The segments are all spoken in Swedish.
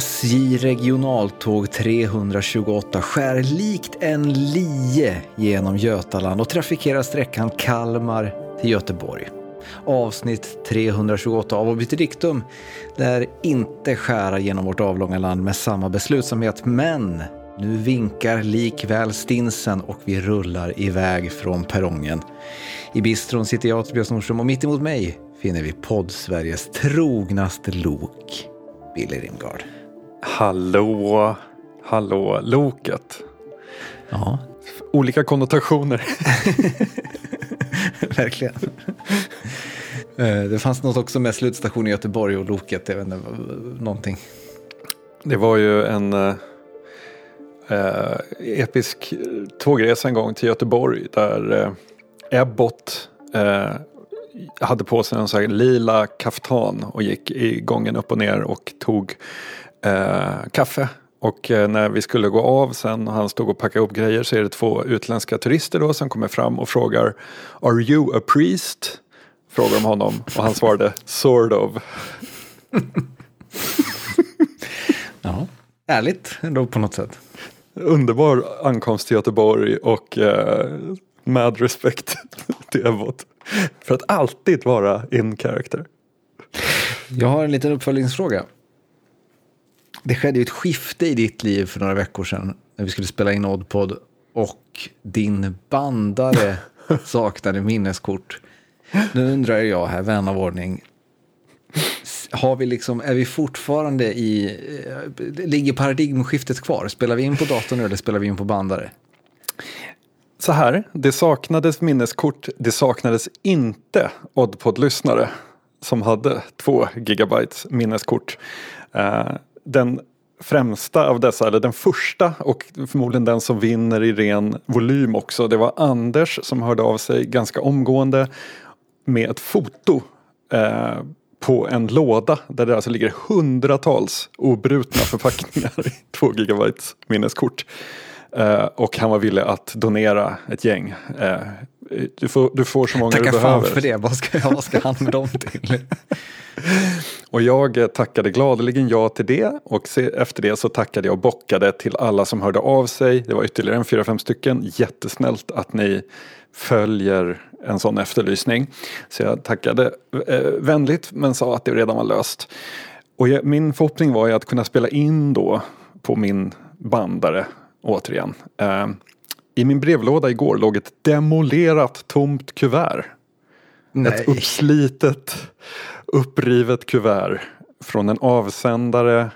SJ regionaltåg 328 skär likt en lie genom Götaland och trafikerar sträckan Kalmar till Göteborg. Avsnitt 328 av Obiterdictum lär inte skära genom vårt avlånga land med samma beslutsamhet, men nu vinkar likväl stinsen och vi rullar iväg från perrongen. I bistron sitter jag, Tobias Nordström, och mitt emot mig finner vi podd-Sveriges trognaste lok, Billy Rimgard. Hallå, hallå, loket. Ja. Olika konnotationer. Verkligen. Eh, det fanns något också med slutstation i Göteborg och loket, jag vet inte, någonting. Det var ju en eh, eh episk tågresa en gång till Göteborg där eh, Ebbot eh, hade på sig en sån här lila kaftan och gick i gången upp och ner och tog eh, kaffe. Och eh, när vi skulle gå av sen och han stod och packade upp grejer så är det två utländska turister då som kommer fram och frågar Are you a priest? Frågar de honom och han svarade Sort of. ja, ärligt ändå på något sätt. Underbar ankomst till Göteborg och eh, med respekt till Evot. För att alltid vara in character. Jag har en liten uppföljningsfråga. Det skedde ju ett skifte i ditt liv för några veckor sedan när vi skulle spela in Oddpod och din bandare saknade minneskort. Nu undrar jag här, vän av ordning, har vi liksom, är vi fortfarande i, eh, ligger paradigmskiftet kvar? Spelar vi in på datorn nu eller spelar vi in på bandare? Så här, det saknades minneskort, det saknades inte Oddpod-lyssnare som hade två gigabytes minneskort. Den främsta av dessa, eller den första och förmodligen den som vinner i ren volym också, det var Anders som hörde av sig ganska omgående med ett foto eh, på en låda där det alltså ligger hundratals obrutna förpackningar i två GB minneskort. Eh, och han var villig att donera ett gäng. Eh, du, får, du får så många Tacka du behöver. Tacka för det, vad ska, vad ska han med dem till? och jag tackade gladeligen ja till det och se, efter det så tackade jag och bockade till alla som hörde av sig. Det var ytterligare en fyra, fem stycken. Jättesnällt att ni följer en sån efterlysning. Så jag tackade eh, vänligt men sa att det redan var löst. Och jag, min förhoppning var ju att kunna spela in då på min bandare återigen. Eh, I min brevlåda igår låg ett demolerat tomt kuvert. Nej. Ett uppslitet, upprivet kuvert från en avsändare.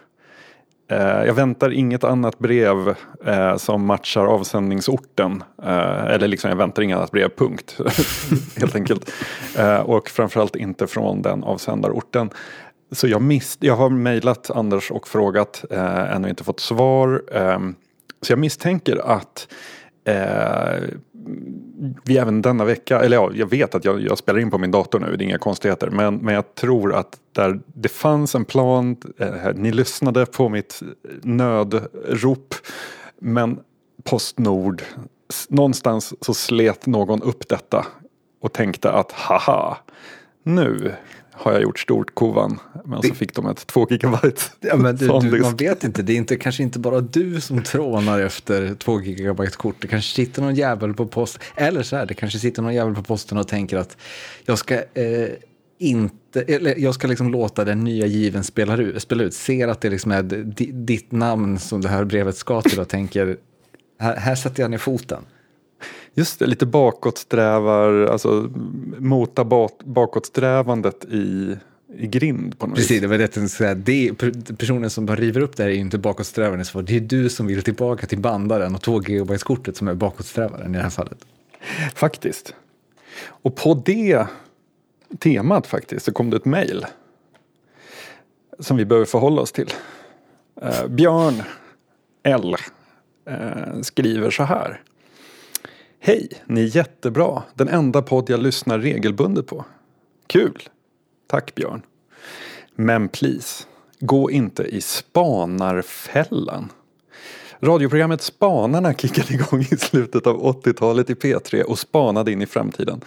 Eh, jag väntar inget annat brev eh, som matchar avsändningsorten. Eh, eller liksom jag väntar inget annat brev, punkt. Helt enkelt. Eh, och framförallt inte från den avsändarorten. Så jag, miss, jag har mejlat Anders och frågat, eh, ännu inte fått svar. Ehm, så jag misstänker att eh, vi även denna vecka, eller ja, jag vet att jag, jag, spelar in på min dator nu, det är inga konstigheter. Men, men jag tror att där det fanns en plan, eh, ni lyssnade på mitt nödrop. Men Postnord, någonstans så slet någon upp detta och tänkte att haha, nu har jag gjort stort kovan. Men det... så fick de ett 2 gigabyte. Ja, men du, du, man vet inte, det är inte, kanske inte bara du som trånar efter 2 gigabyte kort. Det kanske sitter någon jävel på posten, eller så här, det kanske sitter någon jävel på posten och tänker att jag ska eh, inte, eller jag ska liksom låta den nya given spela ut, spela ut. Ser att det liksom är ditt namn som det här brevet ska till och tänker, här, här sätter jag ner foten. Just det, lite bakåtsträvar, alltså mota bakåtsträvandet i, i grind på något Precis, vis. det var det jag säga. Det, personen som bara river upp det här är ju inte bakåtsträvande, så det är du som vill tillbaka till bandaren och 2 GB-kortet som är bakåtsträvaren i det här fallet. Faktiskt. Och på det temat faktiskt så kom det ett mejl som vi behöver förhålla oss till. Uh, Björn L uh, skriver så här. Hej, ni är jättebra. Den enda podd jag lyssnar regelbundet på. Kul! Tack Björn. Men please, gå inte i spanarfällan. Radioprogrammet Spanarna kickade igång i slutet av 80-talet i P3 och spanade in i framtiden.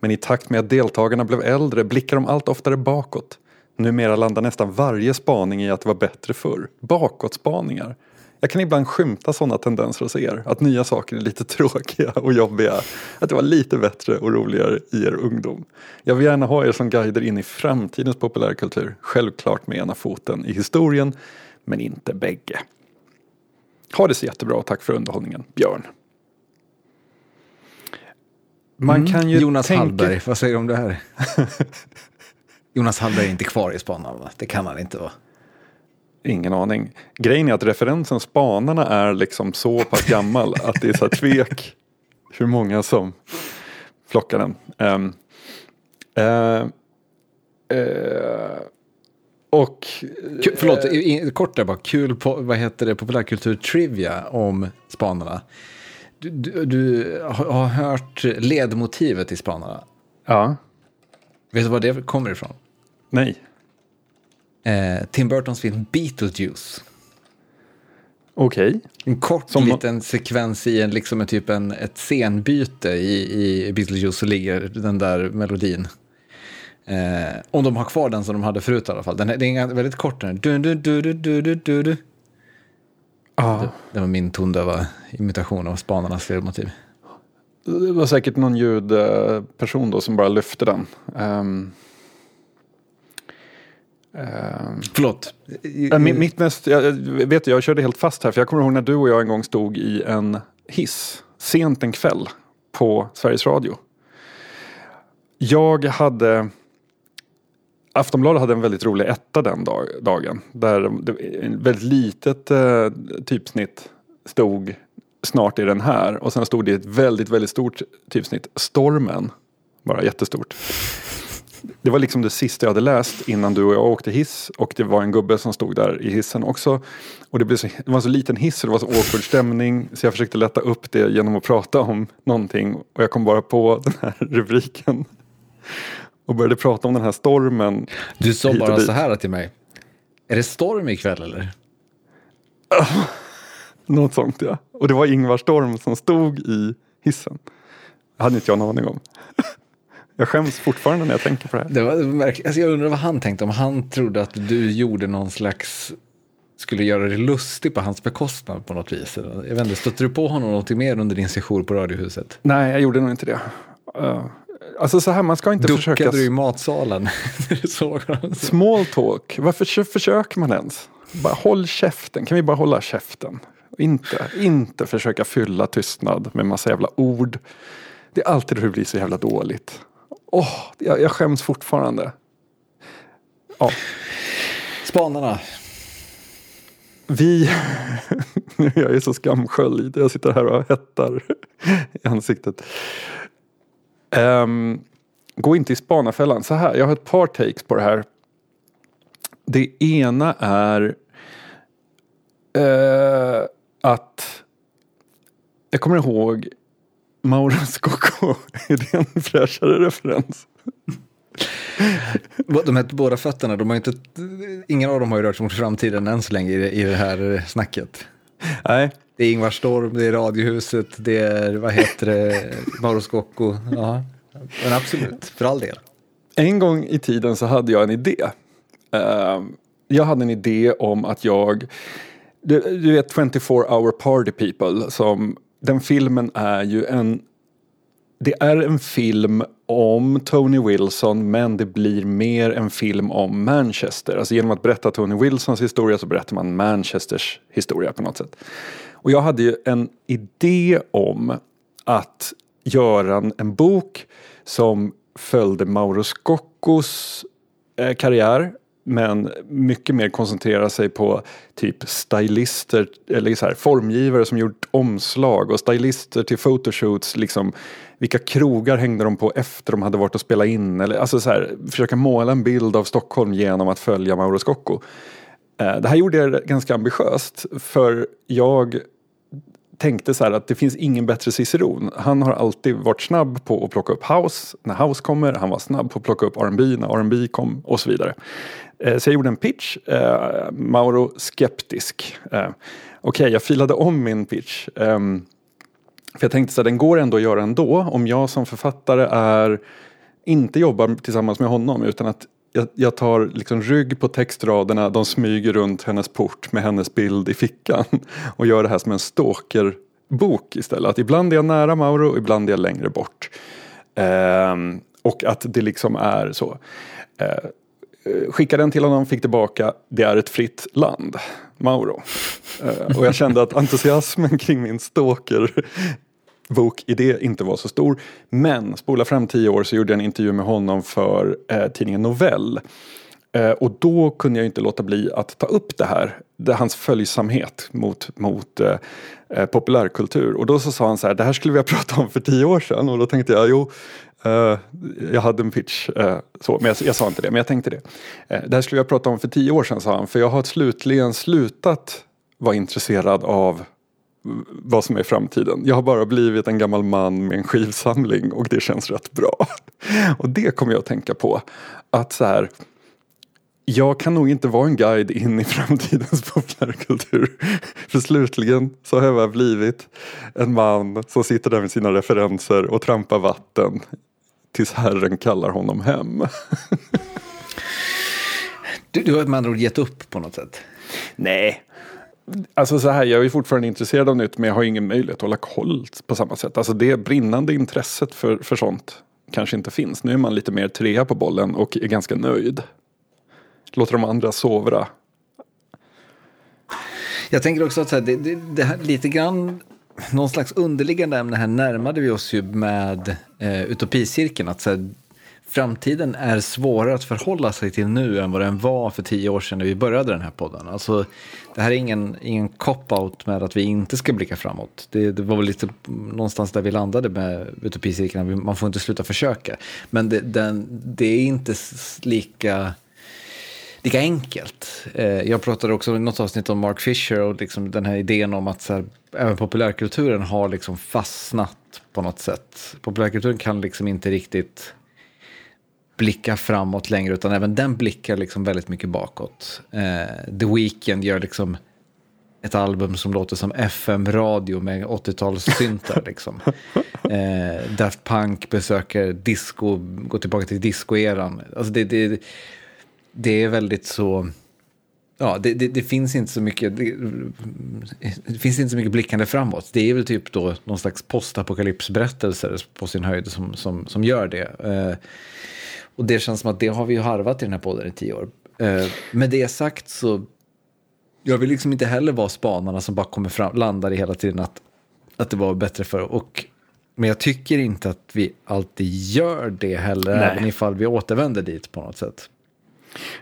Men i takt med att deltagarna blev äldre blickar de allt oftare bakåt. Numera landar nästan varje spaning i att det var bättre förr. Bakåtspaningar. Jag kan ibland skymta sådana tendenser hos er. Att nya saker är lite tråkiga och jobbiga. Att det var lite bättre och roligare i er ungdom. Jag vill gärna ha er som guider in i framtidens populärkultur. Självklart med ena foten i historien, men inte bägge. Ha det så jättebra och tack för underhållningen, Björn. Man mm. kan ju Jonas tänka... Hallberg, vad säger du om det här? Jonas Hallberg är inte kvar i Spanarna, det kan han inte vara. Ingen aning. Grejen är att referensen Spanarna är liksom så pass gammal att det är så tvek hur många som plockar den. Um, uh, uh, och... Kul, förlåt, kort där bara. Kul på, vad heter det, populärkultur-trivia om Spanarna. Du, du, du, har hört ledmotivet i Spanarna? Ja. Vet du var det kommer ifrån? Nej. Eh, Tim Burtons film Beetlejuice. Okej. Okay. En kort Som... liten sekvens i en, liksom en typ en, ett scenbyte i, i Beetlejuice så ligger den där melodin. Eh, om de har kvar den som de hade förut i alla fall. Den, är, den är väldigt kort. Den du, du, du, du, du, du, du. Ah. Det, det var min tondöva imitation av spanarnas ledmotiv. Det var säkert någon ljudperson då som bara lyfte den. Um, um, Förlåt? Mitt mest, jag, vet jag körde helt fast här för jag kommer ihåg när du och jag en gång stod i en hiss sent en kväll på Sveriges Radio. Jag hade Aftonbladet hade en väldigt rolig etta den dag, dagen. Där ett väldigt litet eh, typsnitt stod snart är den här. Och sen stod det ett väldigt, väldigt stort typsnitt, Stormen. Bara jättestort. Det var liksom det sista jag hade läst innan du och jag åkte hiss. Och det var en gubbe som stod där i hissen också. Och det, blev så, det var så liten hiss och det var så awkward stämning. Så jag försökte lätta upp det genom att prata om någonting. Och jag kom bara på den här rubriken. Och började prata om den här stormen. Du sa bara så här till mig. Är det storm ikväll eller? Något sånt ja. Och det var Ingvar Storm som stod i hissen. Det hade inte jag en aning om. Jag skäms fortfarande när jag tänker på det här. Det var, alltså jag undrar vad han tänkte, om han trodde att du gjorde någon slags, skulle göra dig lustig på hans bekostnad på något vis. Jag vet inte, stötte du på honom något mer under din session på Radiohuset? Nej, jag gjorde nog inte det. Uh, alltså så här, man ska inte Duckade försöka... Duckade du i matsalen? Small talk, varför försöker man ens? Bara håll käften, kan vi bara hålla käften? Inte, inte försöka fylla tystnad med massa jävla ord. Det är alltid hur det blir så jävla dåligt. Åh, oh, jag, jag skäms fortfarande. Ja. Spanarna. Vi, nu är jag ju så skamsköljd, jag sitter här och hettar i ansiktet. Um, gå inte i spanarfällan. Så här, jag har ett par takes på det här. Det ena är uh, att jag kommer ihåg Mauro Scocco. Är det en fräschare referens? De här båda fötterna, de har inte, ingen av dem har ju rört sig mot framtiden än så länge i, i det här snacket. Nej. Det är Ingvar Storm, det är Radiohuset, det är, vad heter det, Mauro Scocco. Ja, men absolut, för all del. En gång i tiden så hade jag en idé. Uh, jag hade en idé om att jag du vet 24 hour party people som den filmen är ju en det är en film om Tony Wilson men det blir mer en film om Manchester. Alltså genom att berätta Tony Wilsons historia så berättar man Manchesters historia på något sätt. Och jag hade ju en idé om att göra en, bok som följde Mauro Scoccos eh, karriär men mycket mer koncentrera sig på typ stylister eller så här, formgivare som gjort omslag och stylister till photoshoots. Liksom, vilka krogar hängde de på efter de hade varit och spelat in? Eller, alltså så här, försöka måla en bild av Stockholm genom att följa Mauro Scocco. Eh, det här gjorde jag ganska ambitiöst för jag tänkte så här att det finns ingen bättre ciceron. Han har alltid varit snabb på att plocka upp house när house kommer. Han var snabb på att plocka upp R&B när R&B kom och så vidare. Eh, så jag gjorde en pitch. Eh, Mauro skeptisk. Eh, okej, okay, jag filade om min pitch. Eh, för jag tänkte så här, den går ändå att göra ändå. Om jag som författare är inte jobbar tillsammans med honom utan att jag, jag tar liksom rygg på textraderna, de smyger runt hennes port med hennes bild i fickan och gör det här som en stalkerbok istället. Att ibland är jag nära Mauro och ibland är jag längre bort. Eh, och att det liksom är så. Eh, Eh, skickade den till honom, fick tillbaka, det är ett fritt land, Mauro. Eh, och jag kände att entusiasmen kring min stalker bokidé inte var så stor. Men spola fram tio år så gjorde jag en intervju med honom för eh, tidningen Novell. Eh, och då kunde jag inte låta bli att ta upp det här, det, hans följsamhet mot, mot eh, eh, populärkultur. Och då så sa han så här, det här skulle vi ha pratat om för tio år sedan. Och då tänkte jag, jo, Uh, jag hade en pitch, uh, så, men jag, jag, sa inte det, men jag tänkte det. Uh, det här skulle jag prata om för tio år sedan, sa han, för jag har slutligen slutat vara intresserad av vad som är framtiden. Jag har bara blivit en gammal man med en skivsamling och det känns rätt bra. Och det kommer jag att tänka på. Att så här, jag kan nog inte vara en guide in i framtidens populärkultur. För slutligen så har jag bara blivit en man som sitter där med sina referenser och trampar vatten tills Herren kallar honom hem. Du, du har med andra ord gett upp på något sätt? Nej, Alltså så här, jag är fortfarande intresserad av nytt men jag har ingen möjlighet att hålla koll på samma sätt. Alltså det brinnande intresset för, för sånt kanske inte finns. Nu är man lite mer trea på bollen och är ganska nöjd. Låter de andra sovra. Jag tänker också att så här, det, det, det här, lite grann någon slags underliggande ämne här närmade vi oss ju med eh, utopicirkeln. Att så här, framtiden är svårare att förhålla sig till nu än vad den var för tio år sedan när vi började den här podden. Alltså, det här är ingen, ingen cop-out med att vi inte ska blicka framåt. Det, det var väl lite någonstans där vi landade med utopicirkeln, man får inte sluta försöka. Men det, den, det är inte lika lika enkelt. Eh, jag pratade också i något avsnitt om Mark Fisher och liksom den här idén om att så här, även populärkulturen har liksom fastnat på något sätt. Populärkulturen kan liksom inte riktigt blicka framåt längre, utan även den blickar liksom väldigt mycket bakåt. Eh, The Weeknd gör liksom ett album som låter som FM-radio med 80-talssyntar. liksom. eh, Daft Punk besöker disco, går tillbaka till discoeran. Alltså det, det, det är väldigt så... Ja, det, det, det, finns inte så mycket det, det, finns inte så mycket blickande framåt. Det är väl typ då någon slags postapokalypsberättelser på sin höjd som, som, som gör det. Eh, och det känns som att det har vi ju harvat i den här podden i tio år. Eh, med det sagt så, jag vill liksom inte heller vara spanarna som bara kommer fram, landar i hela tiden att, att det var bättre för och men jag tycker inte att vi alltid gör det heller, Nej. även ifall vi återvänder dit på något sätt.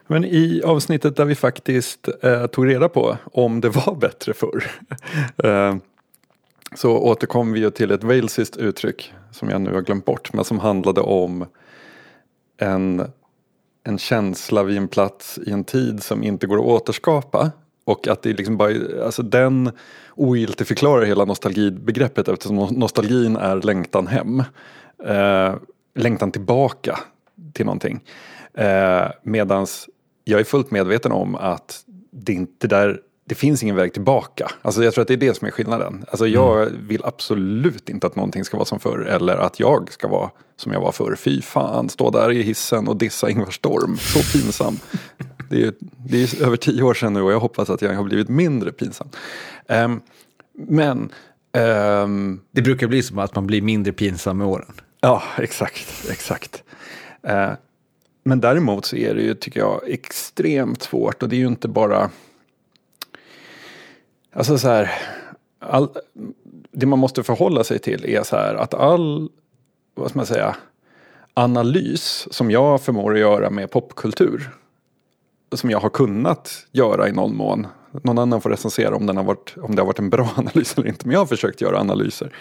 Men i avsnittet där vi faktiskt eh, tog reda på om det var bättre förr eh, så återkom vi ju till ett walesiskt uttryck som jag nu har glömt bort men som handlade om en, en känsla vid en plats i en tid som inte går att återskapa. Och att det liksom bara, alltså den ogiltigförklarar hela nostalgibegreppet eftersom nostalgin är längtan hem. Eh, längtan tillbaka till någonting. Eh, medans jag är fullt medveten om att det inte där det finns ingen väg tillbaka. Alltså jag tror att det är det som är skillnaden. Alltså jag mm. vill absolut inte att någonting ska vara som förr eller att jag ska vara som jag var förr. Fy fan, stå där i hissen och dissa Ingvar Storm. Så pinsam. det, är, det är över tio år sedan nu och jag hoppas att jag har blivit mindre pinsam. Um, men... Um, det brukar bli som att man blir mindre pinsam med åren. Ja, exakt. exakt. Uh, men däremot så är det ju, tycker jag, extremt svårt och det är ju inte bara Alltså så här, all, det man måste förhålla sig till är så här att all, vad ska man säga, analys som jag förmår att göra med popkultur, som jag har kunnat göra i någon mån, någon annan får recensera om, den har varit, om det har varit en bra analys eller inte, men jag har försökt göra analyser.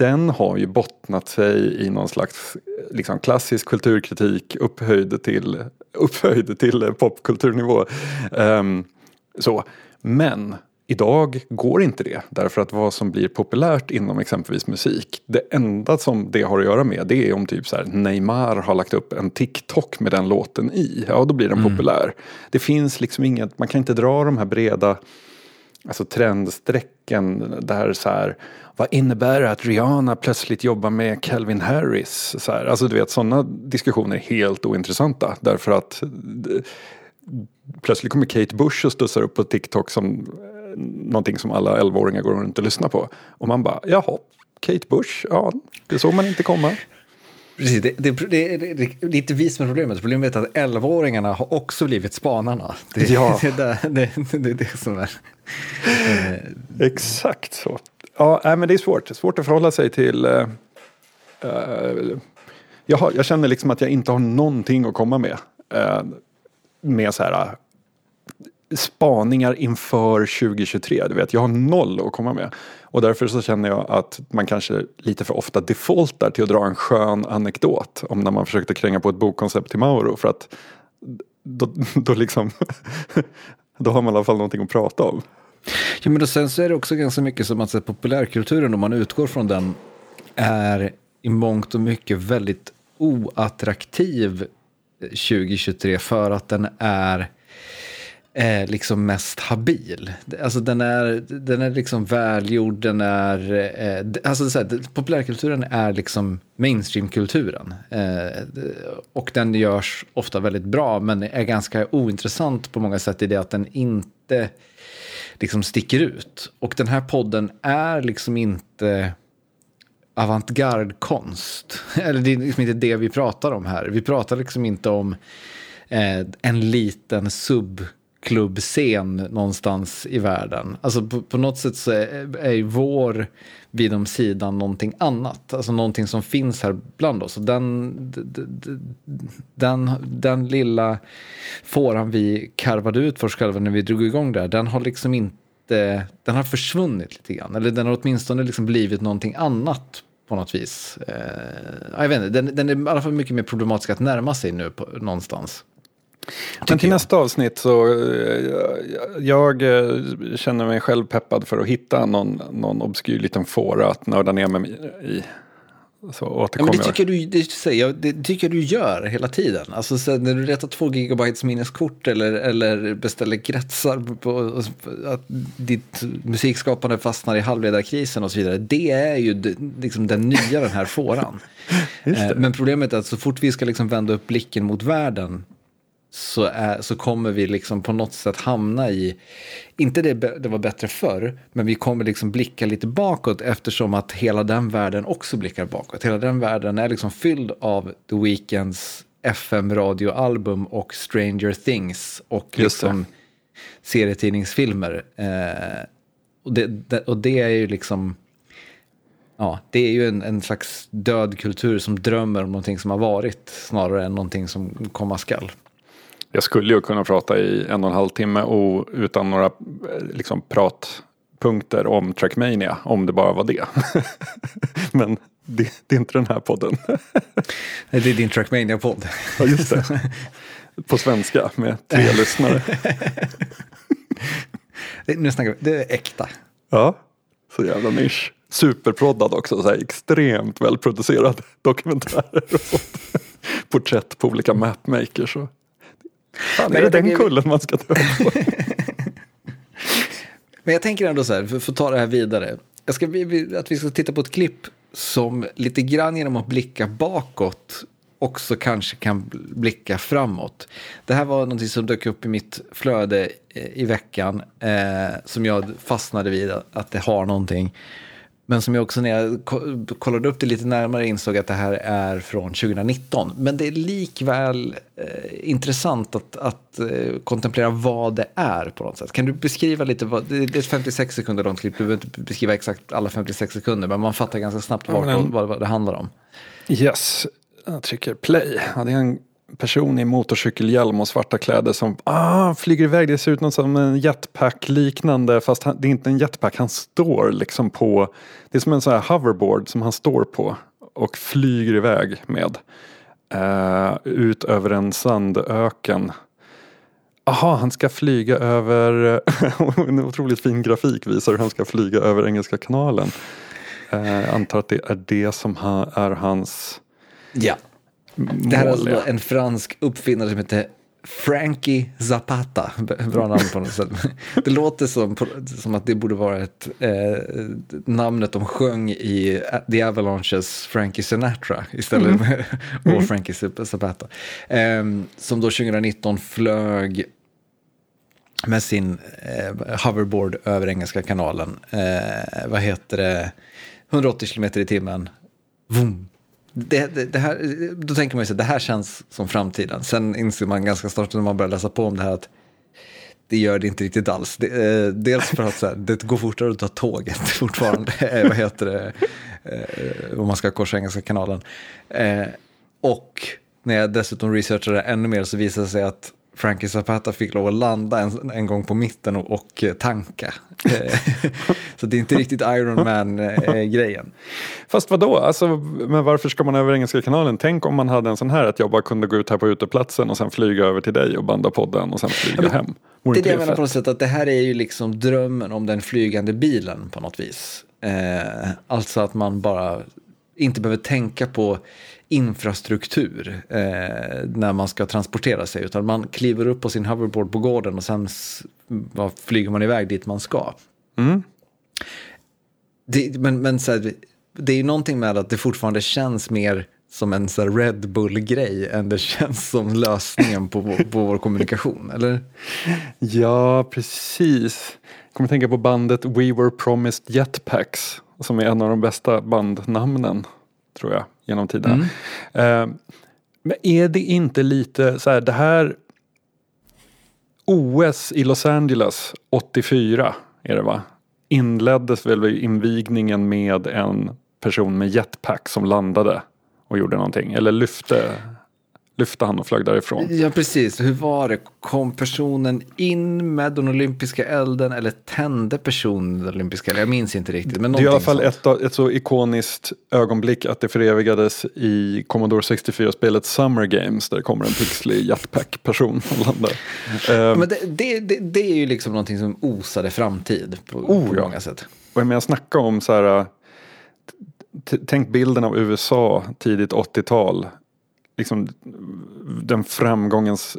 Den har ju bottnat sig i någon slags liksom, klassisk kulturkritik upphöjd till, upphöjd till popkulturnivå. Um, så. Men Idag går inte det därför att vad som blir populärt inom exempelvis musik det enda som det har att göra med det är om typ så här, Neymar har lagt upp en TikTok med den låten i. Ja, då blir den mm. populär. Det finns liksom inget, man kan inte dra de här breda alltså trendstrecken, där så här, vad innebär det att Rihanna plötsligt jobbar med Calvin Harris? Så här, alltså du vet sådana diskussioner är helt ointressanta därför att plötsligt kommer Kate Bush och studsar upp på TikTok som eh, någonting som alla 11-åringar går runt och lyssnar på. Och man bara, jaha, Kate Bush, ja, det såg man inte komma. Precis, det, det, det, det, är inte vi som är problemet. Problemet är att 11-åringarna har också blivit spanarna. Det, Ja. det, det, det, det är det som är... Eh, Exakt så. Ja, men det är svårt. Det är svårt att förhålla sig till... eh, eh, jag, har, jag känner liksom att jag inte har någonting att komma med. eh, med så här eh, spaningar inför 2023. Du vet, jag har noll att komma med. Och därför så känner jag att man kanske lite för ofta defaultar till att dra en skön anekdot om när man försökte kränga på ett bokkoncept till Mauro. För att då, då liksom då har man i alla fall någonting att prata om. Ja, men och sen så är det också ganska mycket som att populärkulturen, om man utgår från den, är i mångt och mycket väldigt oattraktiv eh, 2023 för att den är eh, liksom mest habil. Alltså den är, den är liksom välgjord, den är... Eh, alltså så här, populärkulturen är liksom mainstreamkulturen. Eh, och den görs ofta väldigt bra, men är ganska ointressant på många sätt i det att den inte liksom sticker ut. Och den här podden är liksom inte avantgarde-konst. Eller det är liksom inte det vi pratar om här. Vi pratar liksom inte om eh, en liten sub klubbscen någonstans i världen. Alltså på, på något sätt så är, är ju vår vid om sidan någonting annat. Alltså någonting som finns här bland oss. Och den, den, den, den lilla fåran vi karvade ut för oss själva när vi drog igång det här, den har liksom inte den har försvunnit lite grann. Eller den har åtminstone liksom blivit någonting annat på något vis. Eh, jag vet inte, den, den är i alla fall mycket mer problematisk att närma sig nu på, någonstans. Men till nästa avsnitt så eh, jag eh, känner mig själv peppad för att hitta någon, någon obskyr liten fåra att nörda ner mig i. Så Ja, återkommer men det jag. tycker, du, det, säger jag, det tycker jag du gör hela tiden. Alltså, så när du rättar två gigabytes minneskort eller, eller beställer kretsar på, på att ditt musikskapande fastnar i halvledarkrisen och så vidare. Det är ju d- liksom den nya den här fåran. Eh, Men problemet är att så fort vi ska liksom vända upp blicken mot världen så, är, så kommer vi liksom på något sätt hamna i, inte det, det var bättre förr, men vi kommer liksom blicka lite bakåt eftersom att hela den världen också blickar bakåt. Hela den världen är liksom fylld av The Weeknds FM-radioalbum och Stranger Things och liksom serietidningsfilmer. Eh, och, det, det, och det är ju liksom, ja, det är ju en, en slags död kultur som drömmer om någonting som har varit snarare än någonting som komma skall. Jag skulle ju kunna prata i en och en halv timme och utan några eh, liksom, pratpunkter om Trackmania om det bara var det. Men det, det är inte den här podden. Det är din Trackmania-podd. Ja, just det. På svenska med tre lyssnare. Nu snackar vi, det är äkta. Ja, så jävla nisch. Superproddad också, så här extremt välproducerad dokumentärer och sånt. Porträtt på olika mapmakers. Och... Fan, är det den kullen man ska ta på? Men jag tänker ändå så här, för för att ta det här vidare. Jag ska, vi- vi- att vi ska titta på ett klipp som lite grann genom att blicka bakåt också kanske kan blicka framåt. Det här var någonting som dök upp i mitt flöde eh, i veckan eh, som jag fastnade vid att, att det har någonting. Men som jag också när jag ko- kollade upp det lite närmare insåg att det här är från 2019. Men det är likväl eh, intressant att, att eh, kontemplera vad det är på något sätt. Kan du beskriva lite, vad, det är ett 56 sekunder långt klipp, du behöver inte beskriva exakt alla 56 sekunder, men man fattar ganska snabbt vad, vad, vad det handlar om. Yes, jag trycker play. Ja, det är en person i motorcykelhjälm och svarta kläder som ah, flyger iväg. Det ser ut något som en jetpack liknande fast han, det är inte en jetpack. Han står liksom på, det är som en sån här hoverboard som han står på och flyger iväg med. Uh, ut över en sandöken. Aha, han ska flyga över, en otroligt fin grafik visar hur han ska flyga över Engelska kanalen. Uh, jag antar att det är det som ha, är hans Ja. Det här är alltså en fransk uppfinnare som heter Frankie Zapata, bra namn på något sätt. Det låter som, som att det borde vara ett, eh, namnet de sjöng i The Avalanches Frankie Sinatra istället mm. med mm. och Frankie Zapata. Eh, som då 2019 flög med sin eh, hoverboard över Engelska kanalen. Eh, vad heter det? 180 km i timmen. Vroom det, det, det, här, då tänker man ju så det här känns som framtiden. Sen inser man ganska snart när man börjar läsa på om det här att det gör det inte riktigt alls. Det, eh, dels för att så här, det går fortare att ta tåget fortfarande, eh, vad heter det, eh, om man ska korsa Engelska kanalen. Eh, och när jag dessutom researchade ännu mer så visade det sig att Frankie Zapata fick lov att landa en, en gång på mitten och, och tanka. Eh, så det är inte riktigt Iron Man-grejen. Eh, Fast vadå, alltså, men varför ska man över Engelska kanalen? Tänk om man hade en sån här att jag bara kunde gå ut här på uteplatsen och sen flyga över till dig och banda podden och sen flyga ja, hem. Vore det är det jag menar på något sätt, att det här är ju liksom drömmen om den flygande bilen på något vis. Eh, alltså att man bara inte behöver tänka på infrastruktur eh, när man ska transportera sig. Utan man kliver upp på sin hoverboard på gården och sen va, flyger man iväg dit man ska. Mm. Det, men men så här, det är ju någonting med att det fortfarande känns mer som en så Red Bull-grej än det känns som lösningen på, på vår kommunikation, eller? Ja, precis. Jag kommer tänka på bandet We Were Promised Jetpacks som är en av de bästa bandnamnen, tror jag genom tiderna. Mm. Eh, men är det inte lite så här, det här OS i Los Angeles 84 är det va? Inleddes väl invigningen med en person med jetpack som landade och gjorde någonting. Eller lyfte lyfte han och flög därifrån. Ja, precis. Hur var det? Kom personen in med den olympiska elden eller tände personen den olympiska elden? Jag minns inte riktigt. Men det är i alla fall ett, ett, så ikoniskt ögonblick att det förevigades i Commodore 64-spelet Summer Games där det kommer en pixlig jetpack-person och landar. Ja, men det, det, det, det, är ju liksom någonting som osade framtid på, oh, på många sätt. Och jag menar, snacka om så här Tänk bilden av USA tidigt 80-tal liksom, den framgångens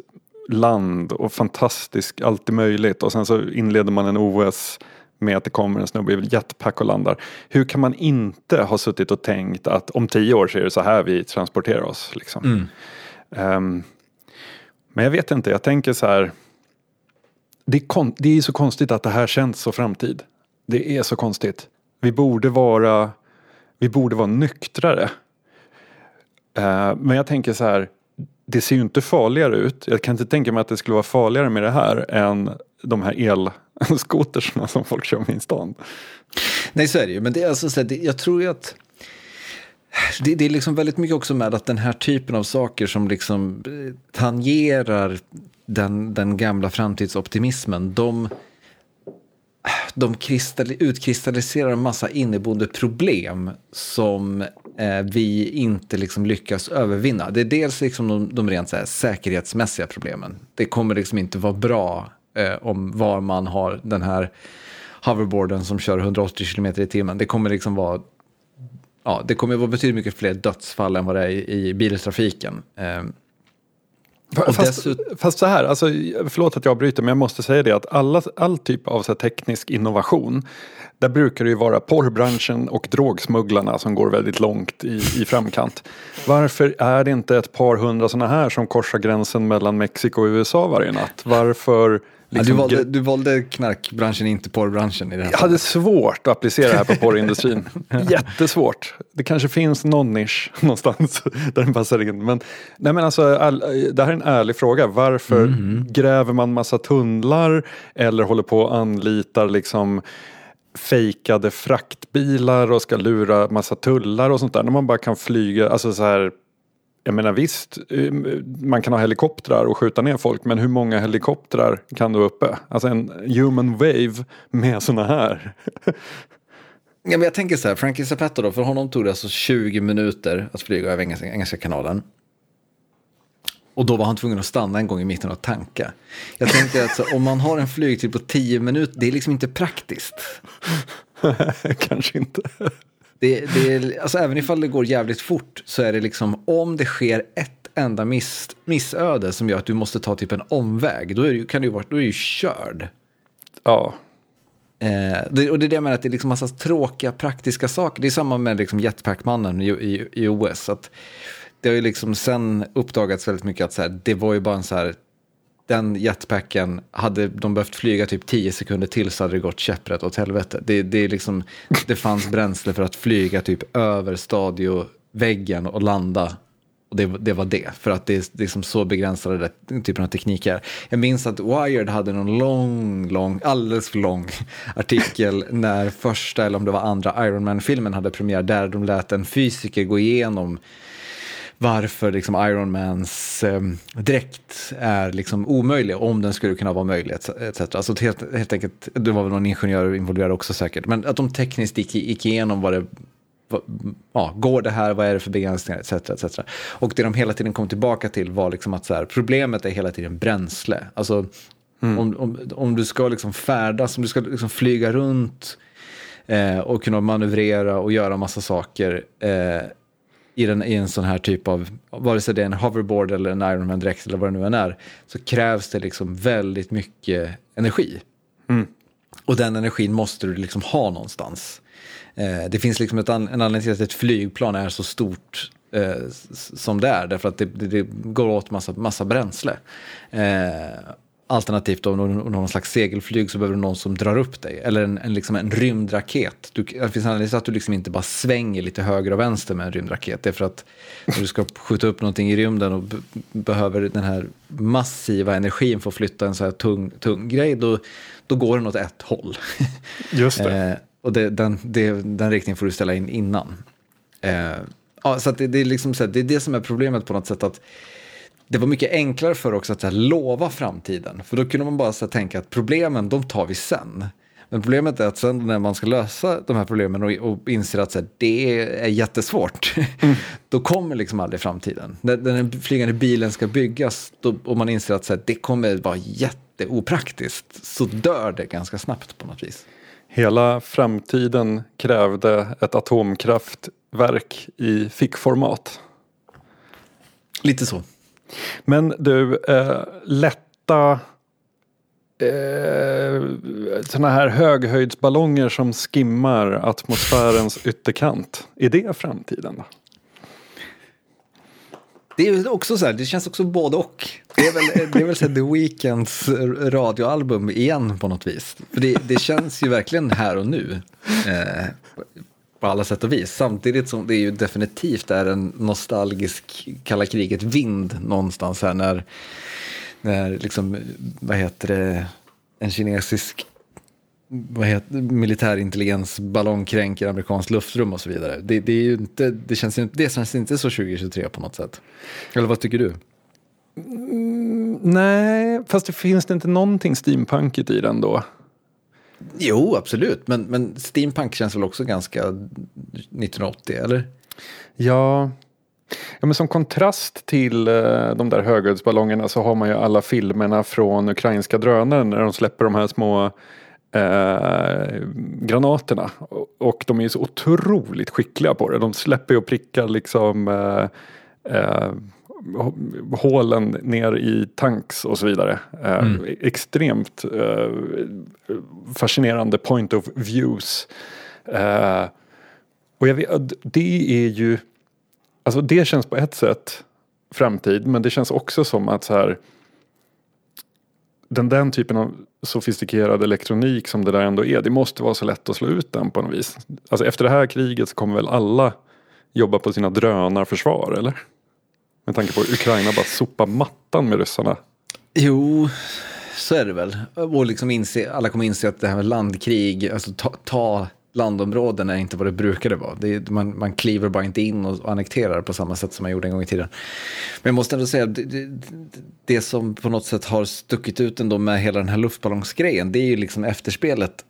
land och fantastisk, allt är möjligt. Och sen så inleder man en OS med att det kommer en snubbe i jetpack och landar. Hur kan man inte ha suttit och tänkt att om tio år så är det så här vi transporterar oss. Liksom. Mm. Um, men jag vet inte, jag tänker så här. Det är, det är så konstigt att det här känns så framtid. Det är så konstigt. Vi borde vara, vi borde vara nyktrare. Uh, men jag tänker så här, det ser ju inte farligare ut. Jag kan inte tänka mig att det skulle vara farligare med det här än de här elskotersna som folk kör med i stan. Nej, så är det ju. Men det är alltså så här, det, jag tror ju att det, det, är liksom väldigt mycket också med att den här typen av saker som liksom eh, tangerar den, den gamla framtidsoptimismen, de de utkristalliserar en massa inneboende problem som eh, vi inte liksom lyckas övervinna. Det är dels liksom de, de rent här, säkerhetsmässiga problemen. Det kommer liksom inte vara bra eh, om var man har den här hoverboarden som kör 180 km i timmen. Det kommer liksom vara ja, det kommer vara betydligt mycket fler dödsfall än vad det är i, i biltrafiken. Eh, Fast, fast, så här, alltså, förlåt att jag bryter men jag måste säga det att alla, all typ av så teknisk innovation där brukar det ju vara porrbranschen och drogsmugglarna som går väldigt långt i, i framkant. Varför är det inte ett par hundra sådana här som korsar gränsen mellan Mexiko och USA varje natt? Varför Liksom, ja, du, valde, du valde knarkbranschen, inte porrbranschen i det här Jag hade svårt att applicera det här på porrindustrin. Jättesvårt. Det kanske finns någon nisch någonstans där den passar in. Men, nej men alltså, all, det här är en ärlig fråga. Varför mm. gräver man massa tunnlar eller håller på och anlitar liksom fejkade fraktbilar och ska lura massa tullar och sånt där. När man bara kan flyga, alltså så här jag menar visst, eh, man kan ha helikoptrar och skjuta ner folk men hur många helikoptrar kan du uppe? Alltså en human wave med såna här. Ja, men jag tänker så här, Frankie Zapata då, för honom tog det alltså 20 minuter att flyga över Engelska, Engelska kanalen. Och då var han tvungen att stanna en gång i mitten och tanka. Jag tänkte att så, om man har en flygtid på 10 minuter, det är liksom inte praktiskt. Kanske inte. Det, det är, alltså även ifall det går jävligt fort så är det liksom om det sker ett enda miss, missöde som gör att du måste ta typ en omväg, då är du, kan du då är du körd. Ja. Eh, det, och det är det jag menar, att det är liksom massa tråkiga praktiska saker. Det är samma med liksom Jetpack-mannen i, i, i OS. Att det har ju liksom sen uppdagats väldigt mycket att så här, det var ju bara en så här, den jetpacken, hade de behövt flyga typ 10 sekunder till så hade det gått käpprätt åt helvete. Det, det, är liksom, det fanns bränsle för att flyga typ över stadioväggen och landa. Och det, det var det, för att det är liksom så begränsade den typen av tekniker. Jag minns att Wired hade någon lång, lång, alldeles för lång artikel när första, eller om det var andra Iron Man-filmen hade premiär, där de lät en fysiker gå igenom varför liksom Iron Mans eh, dräkt är liksom omöjlig, om den skulle kunna vara möjlig, etc. Alltså helt, helt enkelt, det var väl någon ingenjör involverad också säkert, men att de tekniskt gick, gick igenom vad det ja, går det här, vad är det för begränsningar, etc. etc. Och det de hela tiden kom tillbaka till var liksom att så här, problemet är hela tiden bränsle. Alltså, mm. om, om, om du ska liksom färdas, om du ska liksom flyga runt eh, och kunna manövrera och göra massa saker eh, i, den, i en sån här typ av, vare sig det är en hoverboard eller en Ironman-dräkt eller vad det nu än är, så krävs det liksom väldigt mycket energi. Mm. Och den energin måste du liksom ha någonstans. Eh, det finns liksom ett an, en anledning till att ett flygplan är så stort eh, som det är, därför att det, det, det går åt massa, massa bränsle. Eh, Alternativt om någon, någon slags segelflyg så behöver du någon som drar upp dig. Eller en, en, liksom en rymdraket. Du, det finns anledning till att du liksom inte bara svänger lite höger och vänster med en rymdraket. Det är för att när du ska skjuta upp någonting i rymden och behöver den här massiva energin för att flytta en så här tung, tung grej, då, då går den åt ett håll. Just det. eh, och det, den, det, den riktningen får du ställa in innan. Eh, ja, så det, det, är liksom så här, det är det som är problemet på något sätt. att det var mycket enklare för också att här, lova framtiden. För då kunde man bara här, tänka att problemen, de tar vi sen. Men problemet är att sen när man ska lösa de här problemen och, och inser att här, det är jättesvårt, mm. då kommer liksom aldrig framtiden. När, när den flygande bilen ska byggas då, och man inser att så det kommer vara jätteopraktiskt, så dör det ganska snabbt på något vis. Hela framtiden krävde ett atomkraftverk i fickformat. Lite så. Men du, eh, lätta eh, sådana här höghöjdsballonger som skimmar atmosfärens ytterkant. Är det framtiden? Då? Det är också så här, det känns också både och. Det är väl, det är väl så The Weeknds radioalbum igen på något vis. För det, det känns ju verkligen här och nu. Eh, på alla sätt och vis. Samtidigt som det ju definitivt är en nostalgisk kalla kriget-vind någonstans här när, när liksom, vad heter det, en kinesisk vad heter, militärintelligensballong kränker amerikanskt luftrum och så vidare. Det, det, är ju inte, det, känns inte, det känns inte så 2023 på något sätt. Eller vad tycker du? Mm, nej, fast det finns det inte någonting steampunkigt i den då? Jo, absolut. Men, men steampunk känns väl också ganska 1980, eller? Ja. ja, men som kontrast till uh, de där höghöjdsballongerna så har man ju alla filmerna från ukrainska drönaren när de släpper de här små uh, granaterna. Och de är ju så otroligt skickliga på det. De släpper ju och prickar liksom uh, hålen ner i tanks och så vidare. Eh, mm. extremt eh, fascinerande point of views. Eh, och jag vet, det är ju, alltså det känns på ett sätt framtid men det känns också som att så här den, den typen av sofistikerad elektronik som det där ändå är, det måste vara så lätt att slå ut den på något vis. Alltså efter det här kriget så kommer väl alla jobba på sina drönarförsvar eller? Med tanke på att Ukraina bara sopar mattan med ryssarna. Jo, så är det väl. Och liksom inse, alla kommer inse att det här med landkrig, alltså ta, ta landområden är inte vad det brukade vara. Det, man, man kliver bara inte in och annekterar på samma sätt som man gjorde en gång i tiden. Men jag måste ändå säga, det, det, det som på något sätt har stuckit ut ändå med hela den här luftballongsgrejen, det är ju liksom efterspelet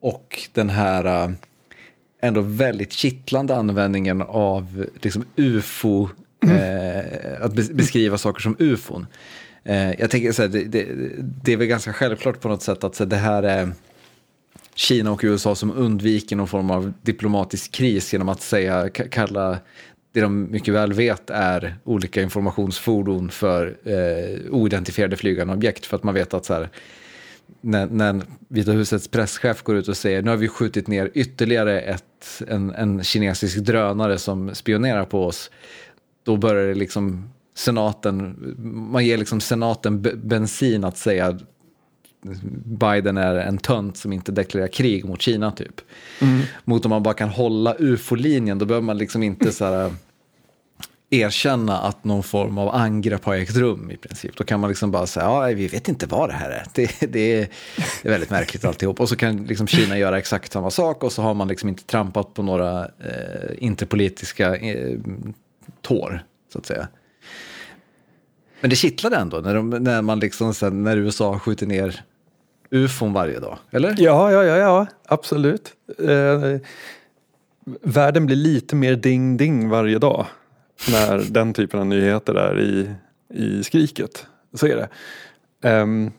och den här äh, ändå väldigt kittlande användningen av liksom ufo Mm. Eh, att beskriva saker som ufon. Eh, jag tänker så här, det, det, det, är väl ganska självklart på något sätt att så det här är Kina och USA som undviker någon form av diplomatisk kris genom att säga, kalla det de mycket väl vet är olika informationsfordon för eh, oidentifierade flygande objekt. För att man vet att så här, när, när Vita husets presschef går ut och säger nu har vi skjutit ner ytterligare ett, en, en kinesisk drönare som spionerar på oss. Då börjar det liksom senaten, man ger liksom senaten bensin att säga Biden är en tönt som inte deklarerar krig mot Kina typ. Mm. Mot om man bara kan hålla ufo-linjen, då behöver man liksom inte så här, erkänna att någon form av angrepp har ägt rum i princip. Då kan man liksom bara säga, ja, vi vet inte vad det här är. Det, det, är, det är väldigt märkligt alltihop. Och så kan liksom Kina göra exakt samma sak och så har man liksom inte trampat på några eh, interpolitiska eh, tår, så att säga. Men det kittlade ändå när, de, när man liksom sen, när USA skjuter ner ufon varje dag, eller? Ja, ja, ja, ja absolut. Eh, världen blir lite mer ding-ding varje dag när den typen av nyheter är i, i skriket. Så är det. Um,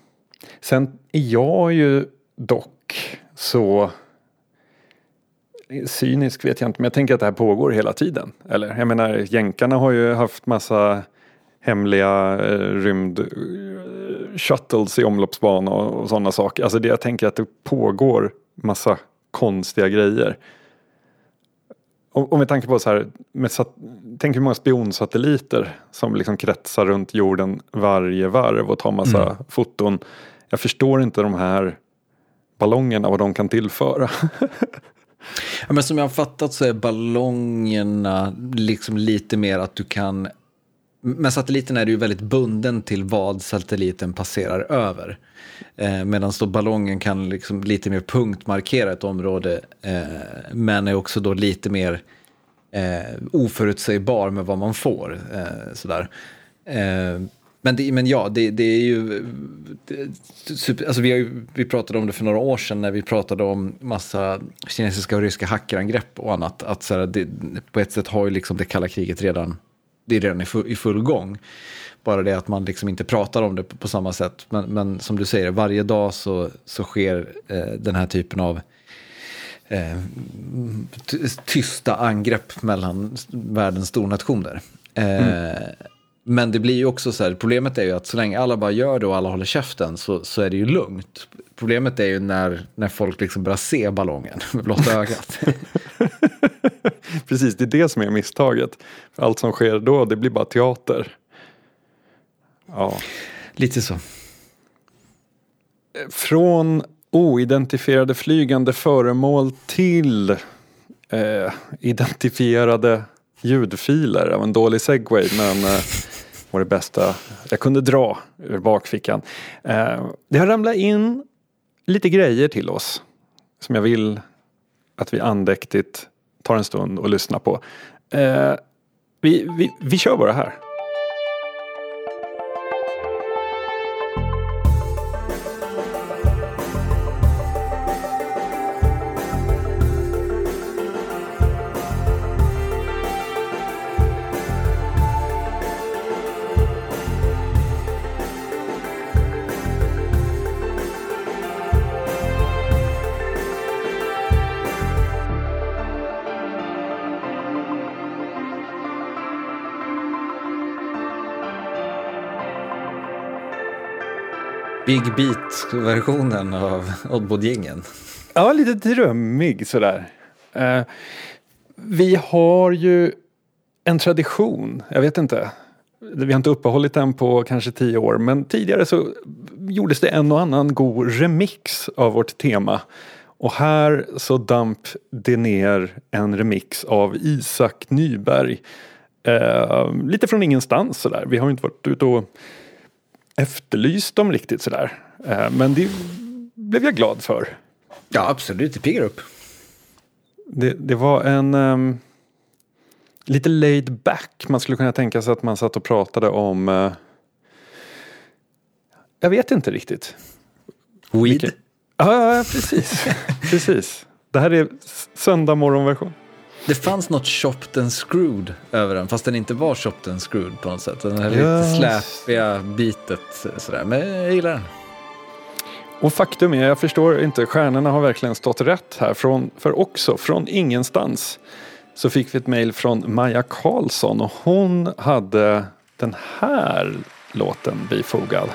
sen är jag ju dock så cynisk vet jag inte, men jag tänker att det här pågår hela tiden. Eller jag menar, jänkarna har ju haft massa hemliga eh, rymd eh, shuttles i omloppsbana och, och sådana saker. Alltså det, jag tänker att det pågår massa konstiga grejer. Och, och med tanke på så här, med sat, tänk hur många spionsatelliter som liksom kretsar runt jorden varje varv och tar massa mm. foton. Jag förstår inte de här ballongerna, vad de kan tillföra. ja, men som jag har fattat så är ballongerna liksom lite mer att du kan med satelliten är du ju väldigt bunden till vad satelliten passerar över. Eh, Medan då ballongen kan liksom lite mer punktmarkera ett område eh, men är också då lite mer eh, oförutsägbar med vad man får. Eh, sådär. Eh, men, det, men ja, det, det är ju... Det, super, alltså vi, ju, vi pratade om det för några år sedan när vi pratade om massa kinesiska och ryska hackerangrepp och annat. Att så här, det, på ett sätt har ju liksom det kalla kriget redan det är redan i full, i full gång. Bara det att man liksom inte pratar om det på, på samma sätt. Men, men, som du säger, varje dag så, så sker eh, den här typen av eh, tysta angrepp mellan världens stornationer. Eh, mm. Men det blir ju också så här, problemet är ju att så länge alla bara gör det och alla håller käften så, så är det ju lugnt. Problemet är ju när, när folk liksom börjar se ballongen med blotta ögat. Precis, det är det som är misstaget. Allt som sker då, det blir bara teater. Ja. Lite så. Från oidentifierade flygande föremål till eh, identifierade ljudfiler. En dålig segway men eh, var det bästa jag kunde dra ur bakfickan. Eh, det har ramlat in lite grejer till oss som jag vill att vi andäktigt tar en stund och lyssnar på. Eh, vi, vi, vi kör bara här. Big Beat-versionen av Oddbod-gängen. Ja, lite drömmig sådär. Uh, vi har ju en tradition, jag vet inte. Vi har inte uppehållit den på kanske tio år men tidigare så gjordes det en och annan god remix av vårt tema. Och här så damp det ner en remix av Isak Nyberg. Uh, lite från ingenstans sådär. Vi har inte varit ute och efterlyst dem riktigt sådär. Eh, men det blev jag glad för. Ja, absolut. Det piggar upp. Det, det var en um, lite laid back. Man skulle kunna tänka sig att man satt och pratade om uh, jag vet inte riktigt. Weed? Vilken... Ja, precis. precis. Det här är söndag morgonversion. Det fanns något chopped and screwed över den, fast den inte var chopped and screwed på något sätt. Den här yes. lite släpiga bitet sådär, men jag gillar den. Och faktum är, jag förstår inte, stjärnorna har verkligen stått rätt här. Från, för också från ingenstans så fick vi ett mejl från Maja Karlsson och hon hade den här låten bifogad.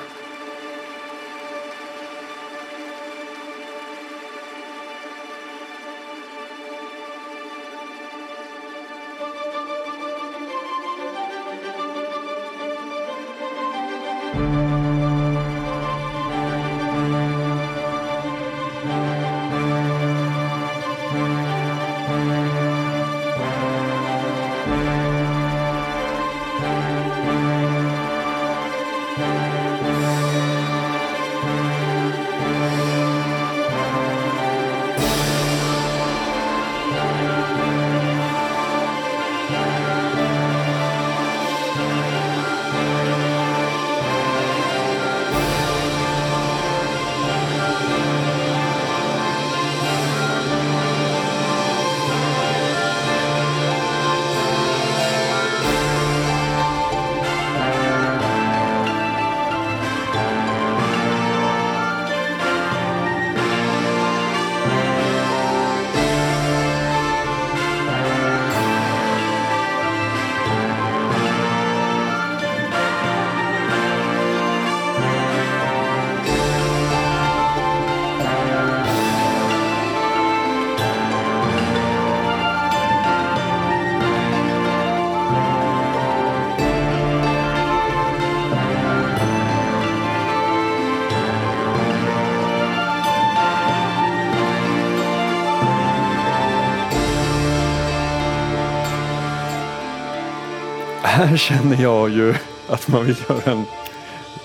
Här känner jag ju att man vill göra en